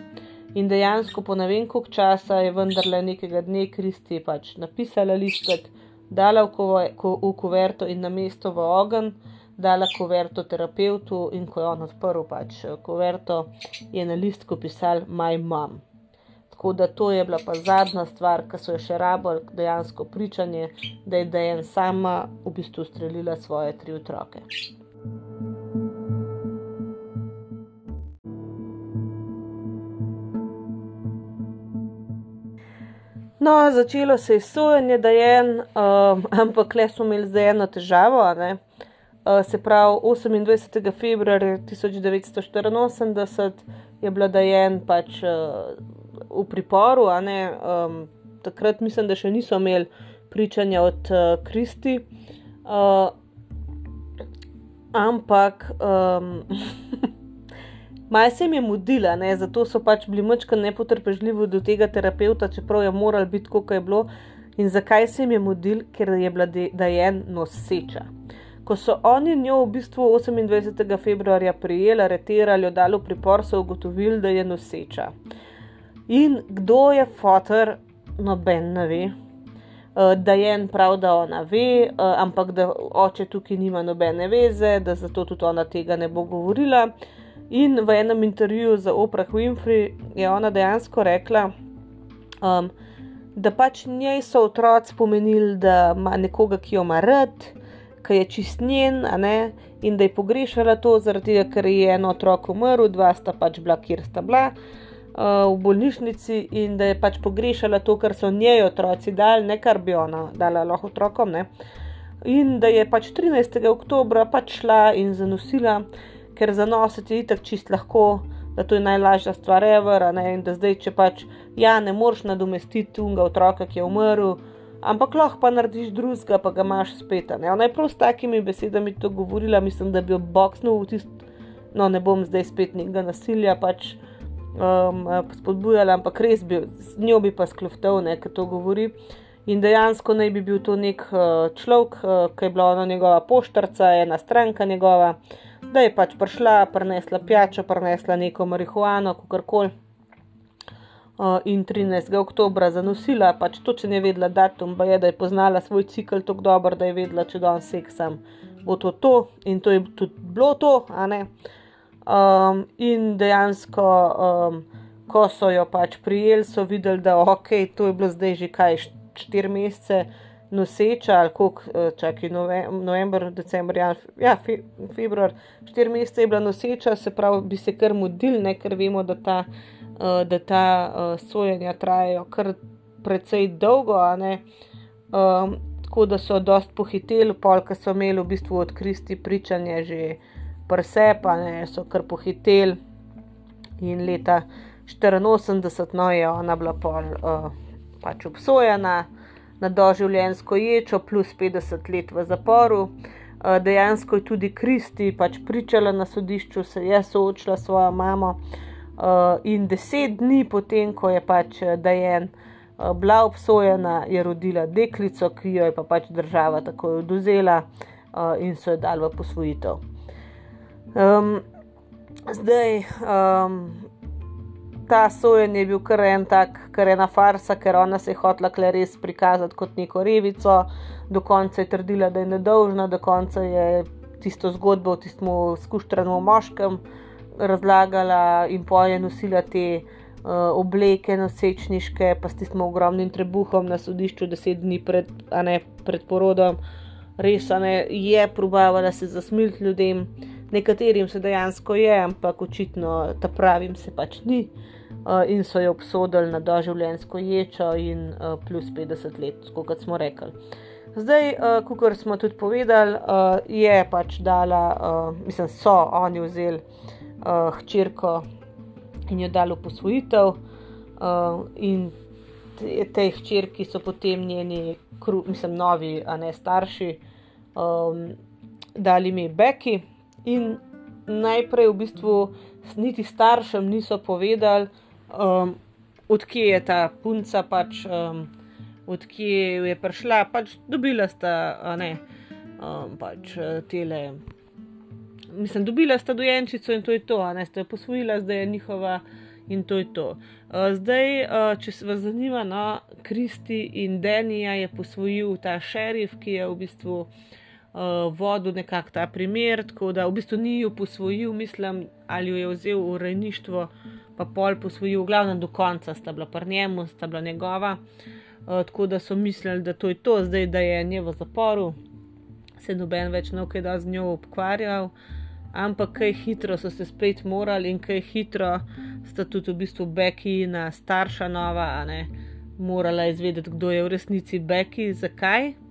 In dejansko po ne vem koliko časa je vendarle nekega dne Kristi pač napisala listek, dala v, v kuverto in na mesto v ogen, dala kuverto terapeutu in ko je on odprl pač eh, kuverto, je na listku pisal My Mom. Tako da to je bila pa zadnja stvar, ki so jo še rabili, dejansko pričanje, da je Dejan sama v bistvu streljila svoje tri otroke. No, začelo se je sojenje, da je en, um, ampak le smo imeli zdaj eno težavo. Uh, se pravi, 28. februarja 1984 je bila da je en pač uh, v priporu, um, takrat mislim, da še niso imeli pričanja od uh, Kristi. Uh, ampak. Um, Maj se jim je mudila, ne? zato so pač bili močka nepotrpežljivi do tega terapeuta, čeprav je moral biti, kot je bilo. In zakaj se jim je mudil, ker je bila dajen noseča. Ko so oni njo v bistvu 28. februarja prijeli, areterali, jo dali v pripor, so ugotovili, da je noseča. In kdo je fotor, noben ne ve. Uh, da je en prav, da ona ve, uh, ampak da oče tukaj nima nobene veze, da zato tudi ona tega ne bo govorila. In v enem intervjuju za Oprah Winfrey je ona dejansko rekla, um, da pač njej so otroci pomenili, da ima nekoga, ki jo ima rad, ki je čist njen, in da je pogrešala to, zaradi tega, ker je en otrok umrl, dva sta pač bila, kjer sta bila. Uh, v bolnišnici in da je pač pogrešala to, kar so njej otroci dali, ne kar bi ona dala lahko otrokom. Ne? In da je pač 13. oktober pač šla in zanosila ker zanositi je tako čist lahko, da to je najlažja stvar, ever, in da zdaj, če pač ja, ne moreš nadomestiti tunga otroka, ki je umrl, ampak lahko pa narediš drugega, pa ga imaš spet. Ne? Ona je prav s takimi besedami to govorila, mislim, da bi jo boksnil v tisto, no ne bom zdaj spet nekega nasilja pač um, spodbujala, ampak res bi, z njo bi pa ne, ker to govori. In dejansko naj bi bil to nek uh, človek, uh, ki je bila ona njegova poštarca, ena stranka njegova da je pač prišla, prinesla pijačo, prinesla neko marihuano, kako koli. Uh, in 13. oktober zanosila, pač točno je vedela datum, pa je, da je poznala svoj cikl tako dobro, da je vedela, če danes seksam, bo to to in to je tudi bilo to. Um, in dejansko, um, ko so jo pač prijeli, so videli, da ok, to je bilo zdaj že kaj 4 mesece noseča, ali kako eh, čakaj, november, decembr, ja, ja fe, februar, štiri mesece je bila noseča, se pravi, bi se kar mudil, ne, ker vemo, da ta, uh, da ta uh, sojenja trajajo kar precej dolgo, um, tako da so dost pohiteli, polka so imeli v bistvu odkristi pričanje že presepane, so kar pohiteli in leta 84, no je ona bila pol, uh, pač obsojena na doživljenjsko ječo, plus 50 let v zaporu. Eh, dejansko je tudi Kristi pač pričala na sodišču, se je soočila s svojo mamo. Eh, in deset dni potem, ko je pač Dajen bila obsojena, je rodila deklico, ki jo je pa pač država tako oduzela in so jo dali v posvojitev. Um, zdaj, um, ta sojen je bil kar en tak, kar ena farsa, ker ona se je hotla kle res prikazati kot neko revico, do konca je trdila, da je nedolžna, do konca je tisto zgodbo o tistem skuštrenem moškem razlagala in poje nosila te uh, obleke nosečniške, pa s tistim ogromnim trebuhom na sodišču deset dni pred, ne, pred porodom. Res ne, je probavala se zasmiliti ljudem, nekaterim se dejansko je, ampak očitno ta pravim se pač ni. Uh, in so jo obsodili na doživljenjsko ječo in uh, plus 50 let, kot smo rekli. Zdaj, uh, kot smo tudi povedali, uh, je pač dala, uh, mislim, so oni vzeli uh, hčerko in jo dali v posvojitev, uh, in te, te hčerki so potem njeni, kru, mislim, novi, a ne starši, um, dali ime Becky. In najprej v bistvu niti staršem niso povedali, um, odkje je ta punca, pač, um, odkje je prišla. Pač dobila sta, ne, um, pač tele. Mislim, dobila sta dojenčico in to je to, ne ste posvojila, zdaj je njihova in to je to. Uh, zdaj, uh, če se vas zanima, no, Kristi in Denija je posvojil ta šerif, ki je v bistvu uh, vodil nekako ta primer, tako da v bistvu ni jo posvojil, mislim, ali jo je vzel v rejništvo, pa pol posvojil, glavno do konca sta bila pri njemu, sta bila njegova. Uh, tako da so mislili, da to je to, zdaj da je nje v zaporu, se noben več ne okaj da z njo ukvarjal. Ampak kaj hitro so se spet morali in kaj hitro sta tudi v bistvu Becky in starša nova, ne morala izvedeti, kdo je v resnici Becky, zakaj.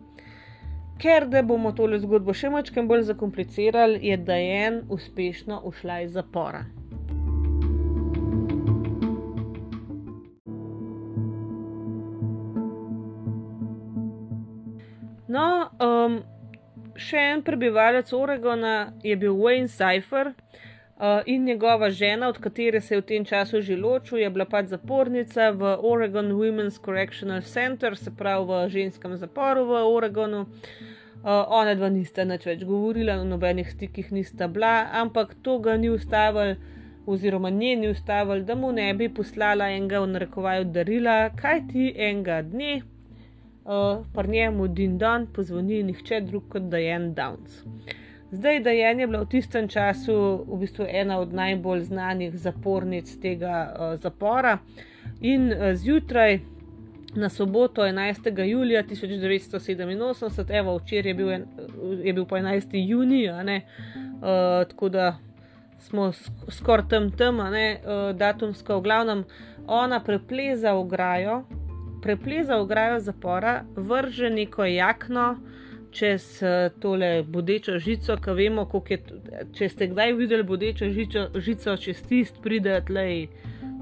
Ker da bomo tole zgodbo še mačkam bolj zakomplicirali, je Dajen uspešno ušla iz zapora. No, um, še en prebivalec Oregona je bil Wayne Cypher in njegova žena, od katere se je v tem času že ločil, je bila pač zapornica v Oregon Women's Correctional Center, se pravi v ženskem zaporu v Oregonu. Uh, ona dva nista nič več govorila, v nobenih stikih nista bila, ampak to ga ni ustavil, oziroma nje ni ustavil, da mu ne bi poslala enega v narekovaju darila, kaj ti enega dne, uh, pa njemu din dan pozvoni nihče drug kot Dajen Downs. Zdaj, Dajen je bila v tistem času v bistvu ena od najbolj znanih zapornic tega uh, zapora in uh, zjutraj na soboto 11. julija 1987, evo, včeraj je, je bil pa 11. junij, uh, tako da smo skoraj tam tam, uh, datumsko, v glavnem, ona prepleza ograjo, prepleza ograjo zapora, vrže neko jakno. Čez uh, tole bodečo žico, ki vemo, je, če ste kdaj videli bodečo žico, žico čez tist, pride tleh,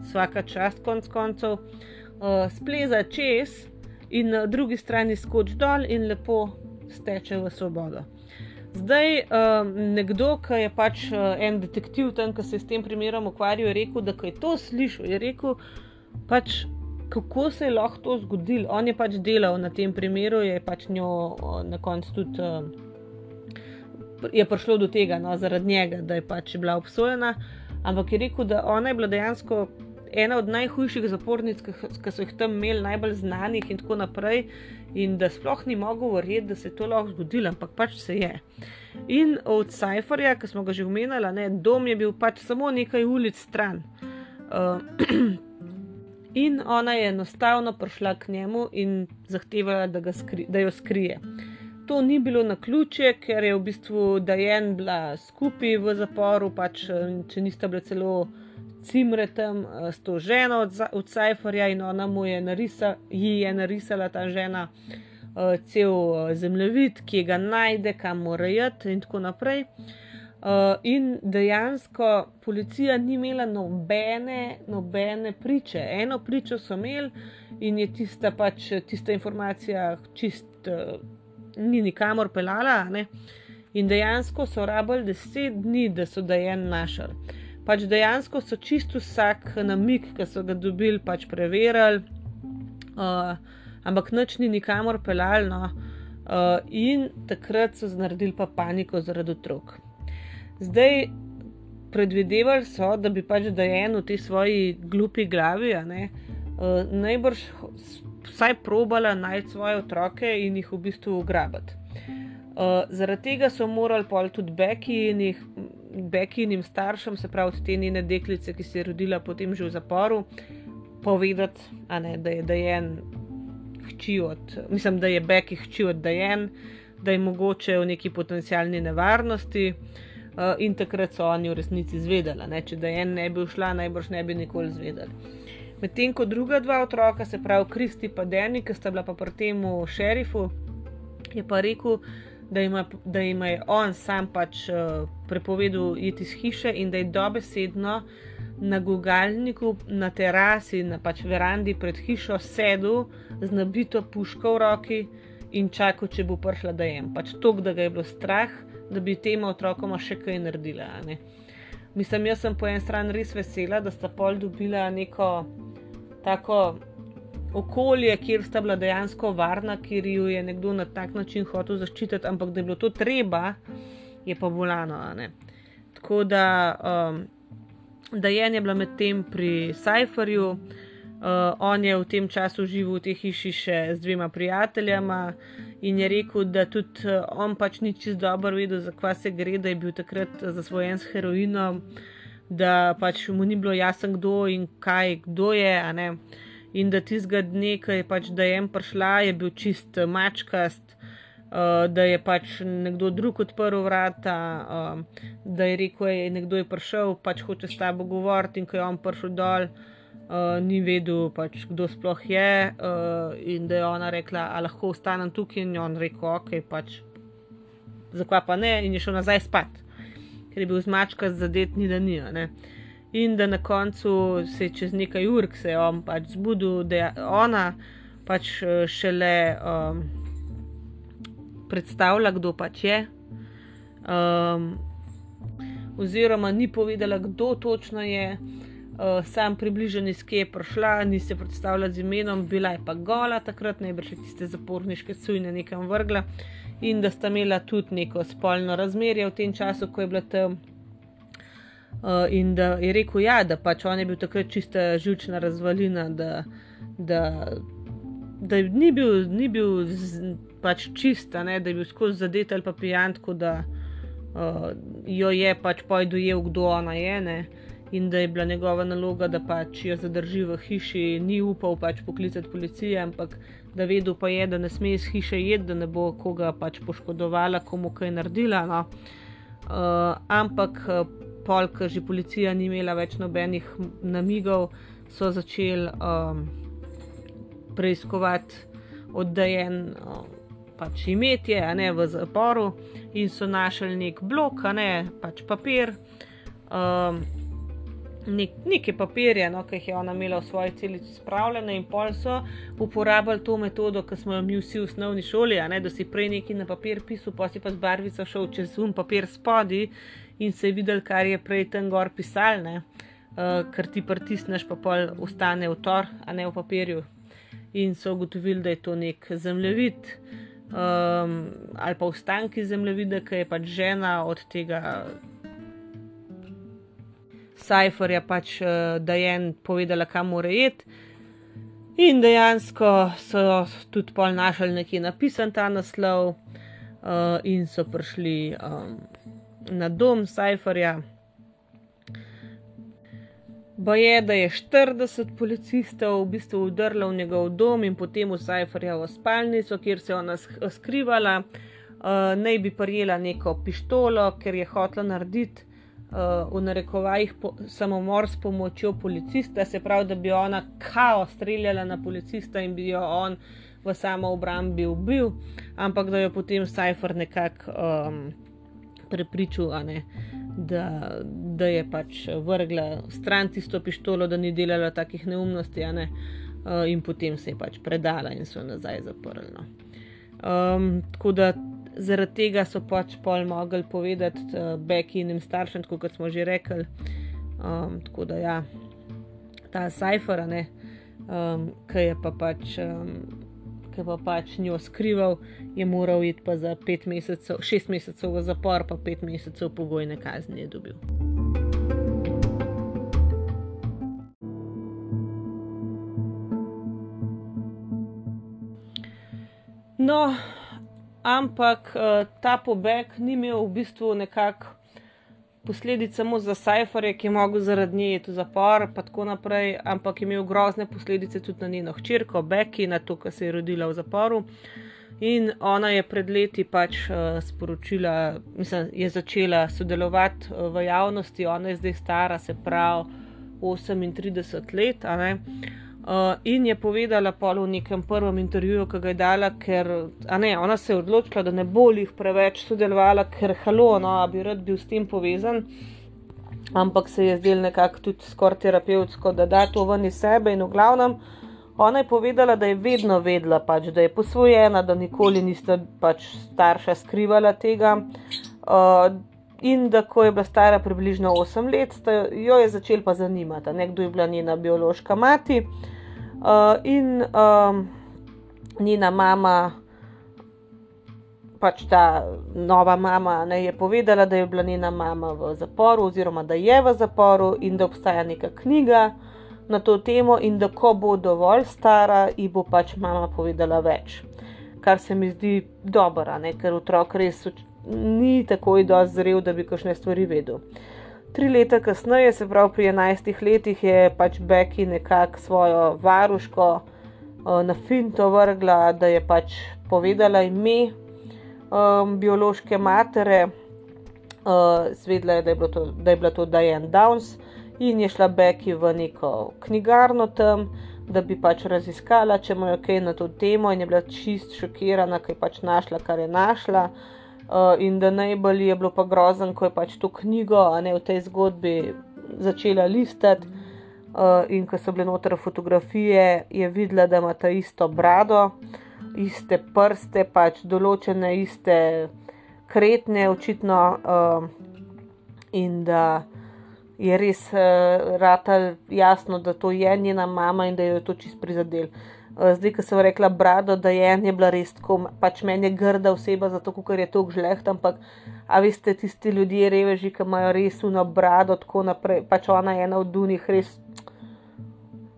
vsaka čast, konc koncev. Uh, uh, spleza čez in na drugi strani skoči dol in lepo steče v svobodo. Zdaj, um, nekdo, ki je pač uh, en detektiv tam, ki se s tem primerom ukvarja, je rekel, da je to slišal. Je rekel, pač, kako se je lahko to zgodilo. On je pač delal na tem primeru, je pač njo na koncu tudi. Je prišlo do tega, no, zaradi njega, da je pač bila obsojena, ampak je rekel, da ona je bila dejansko ena od najhujših zapornic, ki so jih tam imeli, najbolj znanih in tako naprej. In da sploh ni mogel verjeti, da se je to lahko zgodilo, ampak pač se je. In od Cypherja, ki smo ga že omenjali, ne, dom je bil pač samo nekaj ulic stran. Uh, in ona je enostavno prišla k njemu in zahtevala, da, skri, da jo skrije. To ni bilo na ključe, ker je v bistvu Dajen bila skupaj v zaporu, pač če nista bila celo cimretem eh, s to ženo od, od Cypherja in ona mu je, narisa, je narisala ta žena uh, cel uh, zemljevid, ki ga najde, kam mora iti in tako naprej. Uh, in dejansko policija ni imela nobene, nobene priče. Eno pričo so imeli in je tista, pač, tista informacija čist uh, ni nikamor pelala. Ne? In dejansko so rabili deset dni, da so dejen našli pač dejansko so čisto vsak namik, ki so ga dobili, pač preverjali, uh, ampak noč ni nikamor pelalno, uh, in takrat so naredili pa paniko zaradi otrok. Zdaj, predvidevali so, da bi pač Dajen v tej svoji glupi glavi ne, uh, najbrž vsaj probala najti svoje otroke in jih v bistvu ugrabiti. Uh, zaradi tega so morali pol tudi Bekinim staršem, se pravi te njene deklice, ki se je rodila potem že v zaporu, povedati, ne, da je Dajen hči od, mislim, da je Beki hči od Dajen, da je mogoče v neki potencijalni nevarnosti. Uh, in takrat so oni v resnici izvedeli, da če da en ne bi šla, najbrž ne bi nikoli izvedeli. Medtem ko druga dva otroka, se pravi Kristi in Deni, ki sta bila pa pri tem šerifu, je pa rekel, da ima, da ima on sam pač uh, prepovedal iti iz hiše in da je dobesedno na gugalniku, na terasi, na pač verandi pred hišo sedel z nabito puško v roki in čakal, če bo prišla da jem. Pač to, da ga je bilo strah, da bi tem otrokom še kaj naredila. Mislim, jaz sem po eni strani res vesela, da sta pol dobila neko tako okolje, kjer sta bila dejansko varna, kjer jo je nekdo na tak način hotel zaščititi, ampak da je bilo to treba, je pa bolano. Tako da, um, da je bila medtem pri Cypherju, uh, on je v tem času živel v tej hiši še z dvema prijateljama. In je rekel, da tudi uh, on pač ni čest dobro vedel, zakaj se gre, da je bil takrat zasvojen s heroinom, da pač mu ni bilo jasno, kdo in kaj, kdo je. In da tistega dne, ki je pač da jem prišla, je bil čist eh, mačkast. Uh, da je pač nekdo drug odprl vrata, uh, da je rekel, da je nekdo je prišel, pač hoče s tabo govoriti, in ko je on prišel dol, uh, ni vedel, pač, kdo sploh je. Uh, in da je ona rekla, da lahko ostanem tukaj, in on rekel, ok, pač, zakaj pa ne, in je šel nazaj spat, ker je bil zmačka zadet, ni da ni. Uh, in da na koncu se je čez nekaj ur, se je on pač zbudil, da je ona pač eh, šele um, predstavila, kdo pač je. Um, oziroma, ni povedala, kdo točno je, uh, sam približen iz kje je prišla, ni se predstavljala z imenom, bila je pa gola takrat, najbrž tiste zaporniške cujne nekam vrgla. In da sta imela tudi neko spolno razmerje v tem času, ko je bila tam. Uh, in da je rekel, ja, da pač on je bil takrat čista žilčna razvalina, da, da, da ni bil, ni bil z, pač čista, ne, da je bil skozi zadet ali pa pijan, tako da uh, jo je pač pojdojel, kdo ona je. Ne, in da je bila njegova naloga, da pač jo zadrži v hiši, ni upal pač poklicati policije, ampak da vedel pa je, da ne sme iz hiše jeti, da ne bo koga pač poškodovala, komu kaj naredila. No. Uh, ampak pol, ker že policija ni imela več nobenih namigov, so začeli um, preiskovati oddajen um, pač imetje, a ne v zaporu, in so našli nek blok, a ne pač papir. Um, Nek, neke papirje, no, ki jih je ona imela v svoji celici spravljene, in pol so uporabljali to metodo, ki smo jo mi vsi v osnovni šoli, ne, da si prej nekaj na papir pisal, pa si pa z barvico šel čez um papir spodaj in se je videl, kar je prej tam gor pisal, ne? Uh, ker ti pritisneš, pa pol ostane v tor, a ne v papirju. In so ugotovili, da je to nek zemljevid um, ali pa ostanki zemljevida, ki je pač žena od tega Cypherja, pač, uh, da je en povedala, kam mora iti. In dejansko so tudi pol našli nekje napisan ta naslov, uh, in so prišli. Um, na dom Cypherja. Ba je, da je 40 policistov v bistvu udrlo v njegov dom in potem v Cypherjevo spalnico, kjer se je ona skrivala. Uh, naj bi prijela neko pištolo, ker je hotela narediti v narekovajih samomor s pomočjo policista, se pravi, da bi ona kao streljala na policista in bi jo on v samo obrambi ubil, ampak da jo potem Cypher nekako. Um, prepričal, ne, da, da je pač vrgla stran tisto pištolo, da ni delala takih neumnosti, ne, uh, in potem se je pač predala in so nazaj zaprli. No. Um, tako da Zaradi tega so pač pol mogli povedati eh, uh, Bekinim staršem, tako kot smo že rekli. Um, tako da ja, ta Cypher, um, ehm, ki je pa pač. Ehm, um, Ki pa pač njo skrival, je moral iti pa za mesecev, šest mesecev v zapor, pa pet mesecev pogojne kazni je dobil. No, ampak uh, ta pobeg ni imel v bistvu nekako posledic samo za Cypherje, ki je mogel zaradi nje iti v zapor, pa tako naprej, ampak je imel grozne posledice tudi na njeno hčerko, Becky, na to, kar se je rodila v zaporu. In ona je pred leti pač uh, sporočila, mislim, je začela sodelovati uh, v javnosti, ona je zdaj stara, se pravi 38 let. Uh, in je povedala polo v nekem prvem intervjuju, ki ga je dala, ker ne, ona se je odločila, da ne bo jih preveč sodelovala, ker halo, no, bi rad bil s tem povezan. Ampak se je zdel nekako tudi skoraj terapevtsko, da da to ven iz sebe. In v glavnem, ona je povedala, da je vedno vedela, pač, da je posvojena, da nikoli nista pač starša skrivala tega. Uh, in da ko je bila stara približno 8 let, jo je začel pa zanimati, kdo je bila njena biološka mati. Uh, in um, njena mama, pač ta nova mama, ne, je povedala, da je bila njena mama v zaporu, oziroma da je v zaporu in da obstaja neka knjiga na to temo, in da ko bo dovolj stara, ji bo pač mama povedala več. Kar se mi zdi dobro, ker otrok res ni tako dozrel, da bi kakšne stvari vedel. Tri leta kasneje, se pravi pri 11 letih, je pač Becky nekako svojo varuško uh, na finto vrgla, da je pač povedala ime um, biološke matere, uh, svedla je, da je, to, da je bila to Diane Downs in je šla Becky v neko knjigarno tam. Da bi pač raziskala, če ima kaj na to temo, in je bila čist šokirana, ker je pač našla, kar je našla. Uh, in da najbolj je bilo pa grozen, ko je pač to knjigo, a ne v tej zgodbi, začela listati. Uh, in ko so bile noter fotografije, je videla, da ima ta isto brado, iste prste, pač določene iste kretne, očitno, uh, in da je res uh, rata jasno, da to je njena mama in da jo je to čist prizadel. Eh, zdaj, ko sem rekla, brado, da je ena bila res tako, pač meni je grda oseba, zato ker je to žleht, ampak a veste, tisti ljudje, reveži, ki imajo res uno brado, tako naprej, pač ona je ena od dunih, res.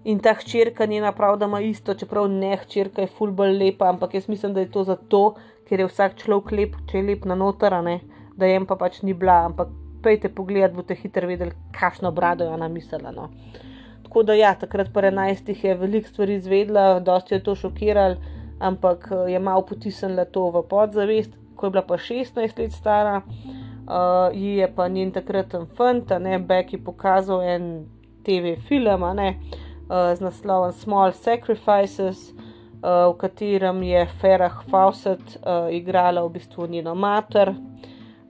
In ta hčerka njena prav, da ima isto, čeprav ne hčerka je fulbol lepa, ampak jaz mislim, da je to zato, ker je vsak človek lep, če je lep na notarane, da jem pa pač ni bila, ampak pejte pogled, boste hitro vedeli, kakšno brado je ona mislila. No. Tako da, ja, takrat po 11. je veliko stvari izvedla, dosti je to šokiralo, ampak eh, je malo potisnila to v podzavest. Ko je bila pa 16 let stara, uh, ji je pa njen takratni fant, ne Becky, pokazal en TV film ne, uh, z naslovom Small Sacrifices, uh, v katerem je Ferah Fawcett uh, igrala v bistvu njeno mater.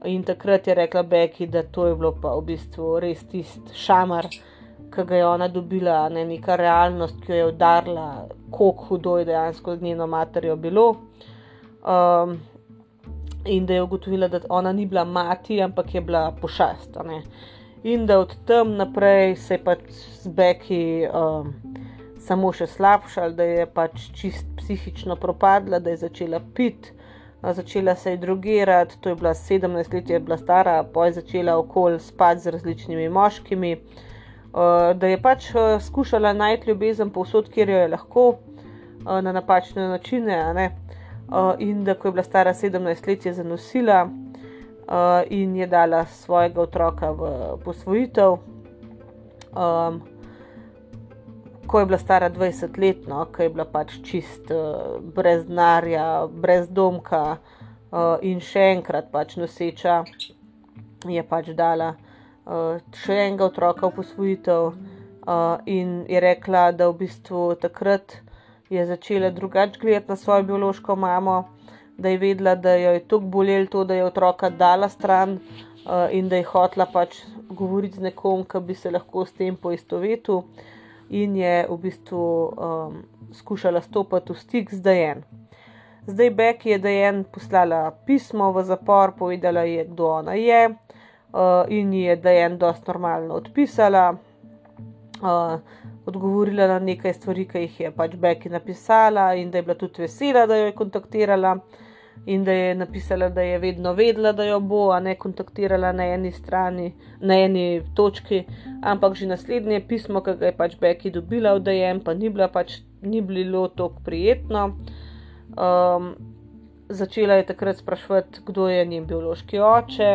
In takrat je rekla Becky, da to je bilo pa v bistvu res tisti šamar ki ga je ona dobila, ne neka realnost, ki jo je udarila, kako hudo je dejansko z njeno materjo bilo. Um, in da je ugotovila, da ona ni bila mati, ampak je bila pošast. In da od tam naprej se je pač z Beki um, samo še slabšal, da je pač čist psihično propadla, da je začela piti. Začela se je drugirati, to je bila 17 let, je bila stara, pa je začela okoli spati z različnimi moškimi. Uh, da je pač uh, skušala najti ljubezen povsod, kjer jo je lahko, uh, na napačne načine. In da ko je bila stara 17 let, je zanosila in je dala svojega otroka v posvojitev. Ko je bila stara 20 let, no, ko je bila pač čist brez denarja, brez domka in še enkrat pač noseča, je pač dala uh, še enega otroka v posvojitev, uh, in je rekla, da v bistvu takrat je začela drugače gledati na svojo biološko mamo, da je vedela, da jo je tako bolelo to, da je otroka dala stran uh, in da je hotla pač govoriti z nekom, ki bi se lahko s tem poistovetil, in je v bistvu um, skušala stopiti v stik z Dajen. Zdaj, Beck je Dajen poslala pismo v zapor, povedala je, kdo ona je uh, in ji je Dajen dosti normalno odpisala, uh, odgovorila na nekaj stvari, ki jih je pač Becky napisala, in da je bila tudi vesela, da jo je kontaktirala. In da je napisala, da je vedno vedela, da jo bo, a ne kontaktirala na eni strani, na eni točki, ampak že naslednje pismo, ki ga je pač Becky dobila od Dajem, pa ni, pač, ni bilo tako prijetno. Um, začela je takrat sprašvati, kdo je njen biološki oče.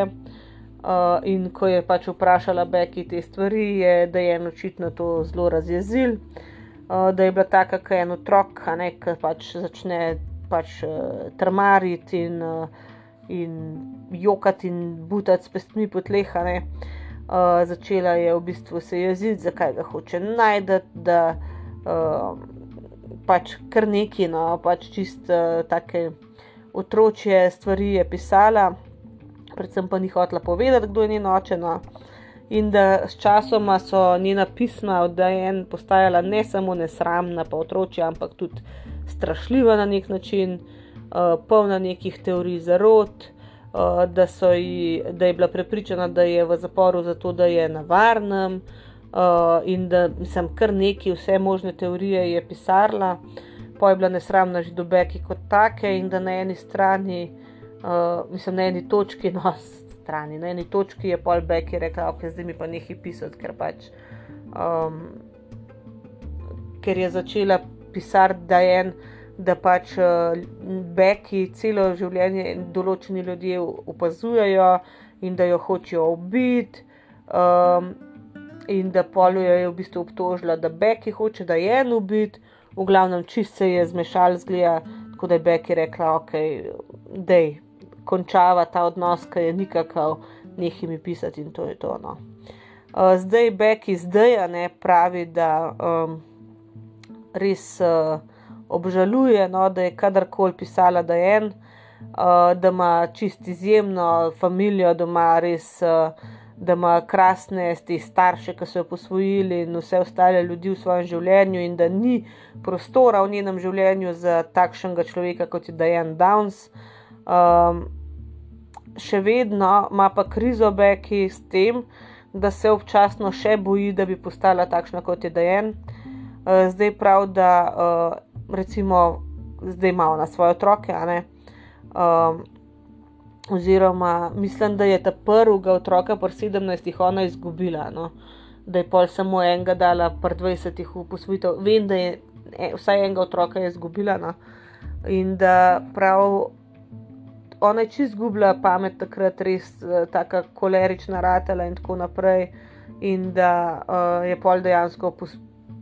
Uh, in ko je pač vprašala Beki te stvari, je je očitno to zelo razjezil, uh, da je bila taka, kot en otrok, ki pač začne pač, uh, trmariti in, uh, in jokati in butati s pestmi po tleh. Uh, začela je v bistvu se jeziti, zakaj ga hoče najti, da uh, pač kar neki, no, pač čist uh, take otročje stvari je pisala, predvsem pa ni hotela povedati, kdo je njen oče. No. In da s časoma so njena pisma od Dajen postajala ne samo nesramna, pa otročja, ampak tudi strašljiva na nek način, uh, polna nekih teorij zarod, uh, da, ji, da je bila prepričana, da je v zaporu zato, da je na varnem. Uh, in da sem kar neki, vse možne teorije je pisala, pa je bila nesramna že do Beki kot take, in da na eni strani, uh, mislim, na eni točki, no, strani, na eni točki je pol Beki rekla, ok, zdaj mi pa nekaj pisati, ker pač. Um, ker je začela pisati, da je en, da pač uh, Beki celo življenje določeni ljudje opazujejo in da jo hočejo ubiti. Um, In da poljo je v bistvu obtožila, da Beki hoče, da je en ubit, v glavnem čist se je zmešal zgleda, tako da je Beki rekla, ok, dej, končava ta odnos, ki je nikakav, nekaj mi pisati in to je to. No. Uh, zdaj Beki zdaj ne pravi, da um, res uh, obžaluje, no, da je kadarkoli pisala, da je en, uh, da ima čist izjemno družino doma, res. Uh, da ima krasne te starše, ki so jo posvojili in vse ostale ljudi v svojem življenju, in da ni prostora v njenem življenju za takšnega človeka kot je Diane Downs. Um, še vedno ima pa krizo Beki s tem, da se občasno še boji, da bi postala takšna kot je Diane. Uh, zdaj prav, da uh, recimo zdaj ima ona svoje otroke, a ne. Um, oziroma mislim, da je ta prvega otroka, pa 17, ona izgubila. No? Da je pol samo enega dala, pa 20 v posvojitev. Vem, da je e, vsaj enega otroka izgubila. No? In da prav ona je čist izgubila pamet, takrat res uh, tako kolerična ratela in tako naprej. In da uh, je pol dejansko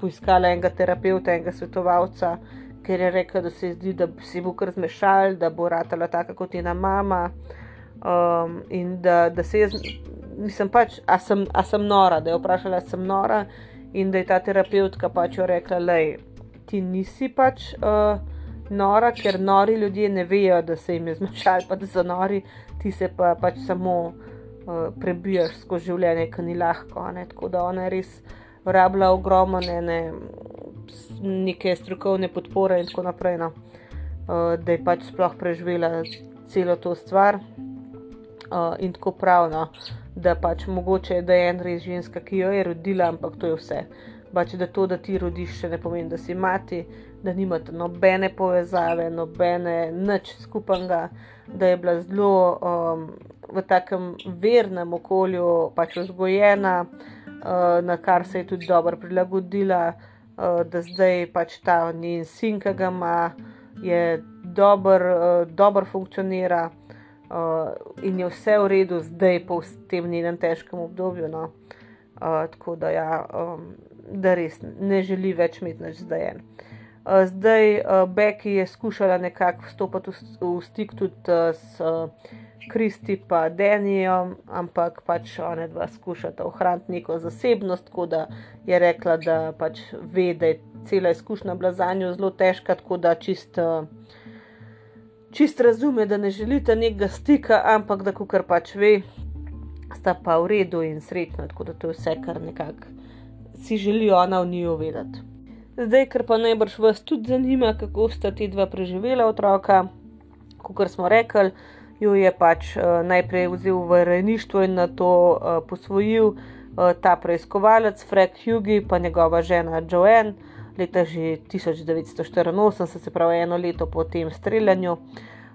poiskala enega terapeuta, enega svetovalca, ker je rekel, da se zdi, da se bo kar zmešal, da bo ratala tako kot njena mama. Um, in da, da se jaz, mislim, pač, a sem, a sem nora, da je vprašala, ali sem nora, in da je ta terapeutka pač jo rekla, da ti nisi pač uh, nora, ker nori ljudje ne vejo, da se jim je zmešal, pa da so nori, ti se pa pač samo uh, prebijaš skozi življenje, ki ni lahko. Ne? Tako da ona res rabila ogromno ne, ne, neke strokovne podpore in tako naprej, no. uh, da je pač sploh preživela celo to stvar. Uh, in tako pravno, da pač mogoče da je en res ženska, ki jo je rodila, ampak to je vse. Pač da to, da ti rodiš, še ne pomeni, da si mati, da nimate nobene povezave, nobene nič skupnega, da je bila zelo um, v takem vernem okolju pač vzgojena, uh, na kar se je tudi dobro prilagodila, uh, da zdaj pač ta njen sin, ki ga ima, je dober, uh, dober funkcionira uh, in je vse v redu, zdaj po tem njenem težkem obdobju. No. Uh, tako da, ja, um, da res ne želi več imeti več zdaj. Uh, zdaj uh, Becky je skušala nekako vstopiti v, v stik tudi uh, s Kristi uh, Danijem, ampak pač one dva skušata ohraniti neko zasebnost, tako da je rekla, da pač ve, da je cela izkušnja bila za njo zelo težka, tako da čisto. Uh, čist razume, da ne želite nekega stika, ampak da kar pač ve, sta pa v redu in srečna, tako da to je vse, kar nekako si želijo ona v njiju vedeti. Zdaj, ker pa najbrž vas tudi zanima, kako sta ti dva preživela otroka, kot smo rekli, jo je pač uh, najprej vzel v rejništvo in na to uh, posvojil uh, ta preiskovalec Fred Hugi, pa njegova žena Joanne leta že 1984, se pravi eno leto po tem streljanju.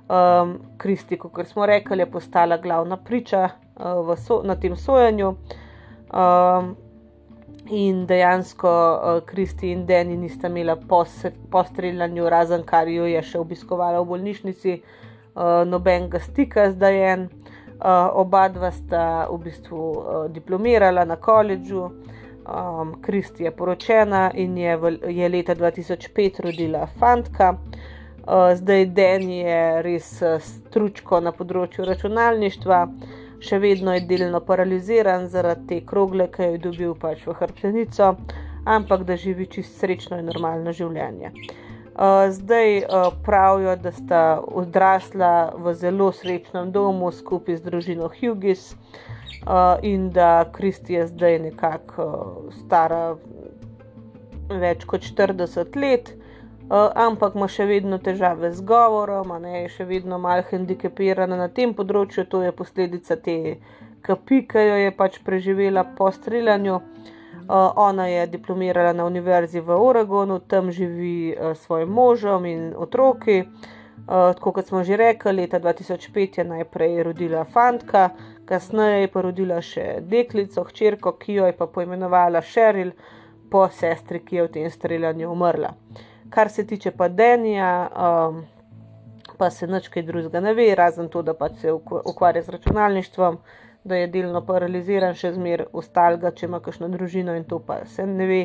Um, Kristi, kot smo rekli, je postala glavna priča uh, so, na tem sojenju. Um, in dejansko uh, Kristi in Deni nista imela po, streljanju, razen kar jo je še obiskovala v bolnišnici, uh, nobenega stika zdaj en. Uh, oba dva sta v bistvu uh, diplomirala na koledžu, Kristi um, je poročena in je, v, je leta 2005 rodila fantka. Uh, zdaj Den je res stručko na področju računalništva, še vedno je delno paraliziran zaradi te krogle, ki jo je dobil pač v hrbtenico, ampak da živi čist srečno in normalno življenje. Uh, zdaj uh, pravijo, da sta odrasla v zelo srečnem domu skupaj z družino Hughes uh, in da Kristi je zdaj nekako stara več kot 40 let, uh, ampak ima še vedno težave z govorom, ne, je še vedno malo hendikepirana na tem področju, to je posledica te kapi, ki jo je pač preživela po streljanju. Uh, ona je diplomirala na univerzi v Oregonu, tam živi uh, s svojim možem in otroki. Uh, tako kot smo že rekli, leta 2005 je najprej rodila fantka, kasneje je pa rodila še deklico, hčerko, ki jo je pa poimenovala Sheryl, po sestri, ki je v tem streljanju umrla. Kar se tiče pa Denija, um, pa se nič kaj drugega ne ve, razen to, da pač se ukvarja z računalništvom da je delno paraliziran, še zmeraj ostalga, če ima kakšno družino in to pa se ne ve,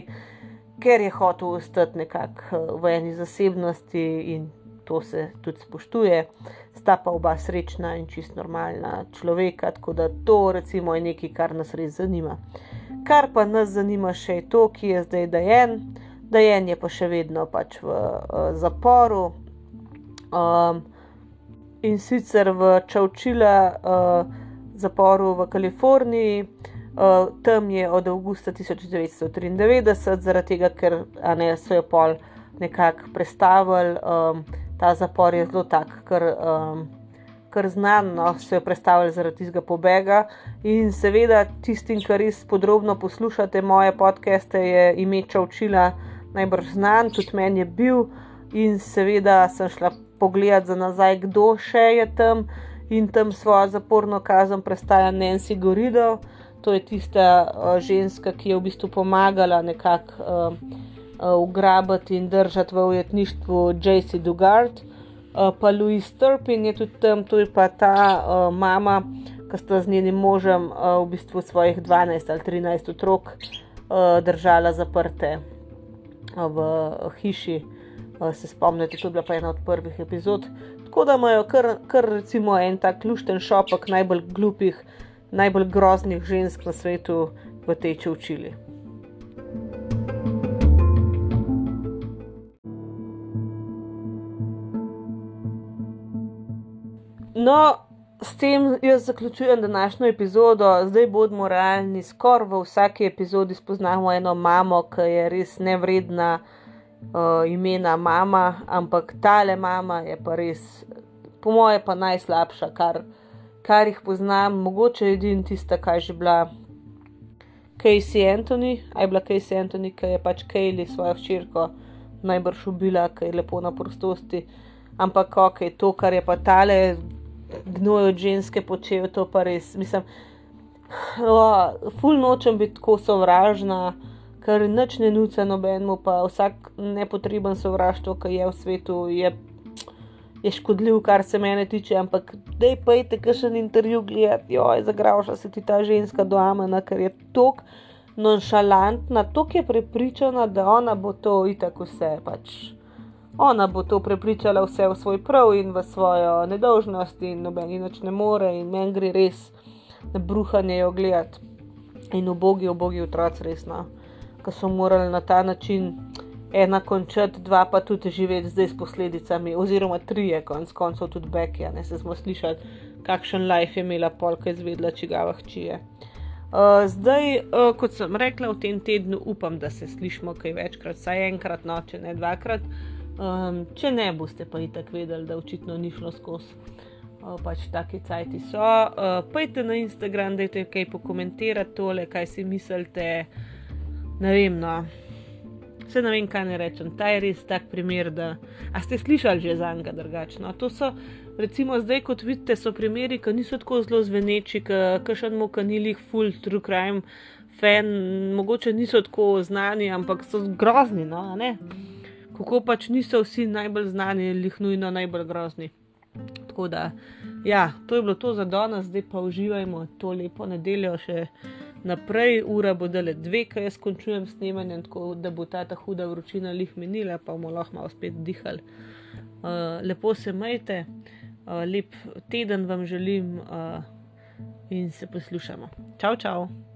ker je hotel ostati nekako eh, v eni zasebnosti in to se tudi spoštuje. Sta pa oba srečna in čist normalna človeka, tako da to recimo je nekaj, kar nas res zanima. Kar pa nas zanima še je to, ki je zdaj dajen. Dajen je pa še vedno pač v uh, zaporu um, in sicer v Čaučila. Uh, zaporu v Kaliforniji. Uh, tam je od avgusta 1993, zaradi tega, ker ne, so jo pol nekako predstavili. Um, ta zapor je zelo tak, ker um, znan, no, so jo predstavili zaradi tistega pobega. In seveda, tistim, ki res podrobno poslušate moje podcaste, je ime Čaučila najbrž znan, tudi meni je bil. In seveda sem šla pogledat za nazaj, kdo še je tam in tam svojo zaporno kazen prestaja Nancy Gorido. To je tista uh, ženska, ki je v bistvu pomagala nekako uh, uh, ugrabiti in držati v ujetništvu J.C. Dugard. Uh, pa Louis Turpin je tudi tam, to je pa ta uh, mama, ki sta z njenim možem uh, v bistvu svojih 12 ali 13 otrok uh, držala zaprte v hiši. Uh, se spomnite, to je bila pa ena od prvih epizod. Tako da imajo kar, kar recimo en tak klušten šopek najbolj glupih, najbolj groznih žensk na svetu v tej čovčili. No, s tem jaz zaključujem današnjo epizodo. Zdaj bodimo realni, skoraj v vsaki epizodi spoznamo eno mamo, ki je res nevredna uh, imena mama, ampak tale mama je pa res, po moje, pa najslabša, kar, kar jih poznam. Mogoče je edin tista, kaj že bila Casey Anthony, aj bila Casey Anthony, ki je pač Kaylee svojo hčerko najbrž ubila, ki je lepo na prostosti. Ampak ok, to, kar je pa tale gnoj od ženske počel, to pa res, mislim. Oh, ful nočem biti tako sovražna, kar nič ne nuca nobenemu, pa vsak nepotreben sovraštvo, ki je v svetu, je, je škodljiv, kar se mene tiče. Ampak dej pa je te kakšen intervju gledati, joj, zagravša se ti ta ženska do amena, ker je tok nonšalantna, tok je prepričana, da ona bo to itak vse pač. Ona bo to prepričala vse v svoj prav in v svojo nedolžnost, in noben inoč ne more, in meni gre res na bruhanje jo gledati. In ubogi, ubogi otroci, resno ki so morali na ta način ena končati, dva pa tudi živeti zdaj s posledicami, oziroma tri je konc koncev tudi Bekija, ne se smo slišali, kakšen life je imela polka izvedla, čigava hčije. Uh, zdaj, uh, kot sem rekla, v tem tednu upam, da se slišmo kaj večkrat, saj enkrat, no, če ne dvakrat. Um, če ne boste pa itak vedeli, da očitno ni šlo skozi. Pač taki cajti so. Pojdite na Instagram, da je kaj pokomentirati tole, kaj si mislite ne vem, no. Vse ne vem, kaj ne rečem. Ta je res tak primer, da. A ste slišali že za njega drugačno? To so, recimo, zdaj, kot vidite, so primeri, ki niso tako zelo zveneči, ki še eno kanilih, full true crime, fan, mogoče niso tako znani, ampak so grozni, no, ne? Kako pač niso vsi najbolj znani, lih nujno najbolj grozni. Tako da, ja, to je bilo to za danes, zdaj pa uživajmo to lepo nedeljo še naprej. Ura bo dale dve, kaj jaz končujem snemanjem, tako da bo ta ta huda vročina lih minila, pa bomo lahko malo spet dihali. Uh, lepo se majte, uh, lep teden vam želim uh, in se poslušamo. Čau, čau!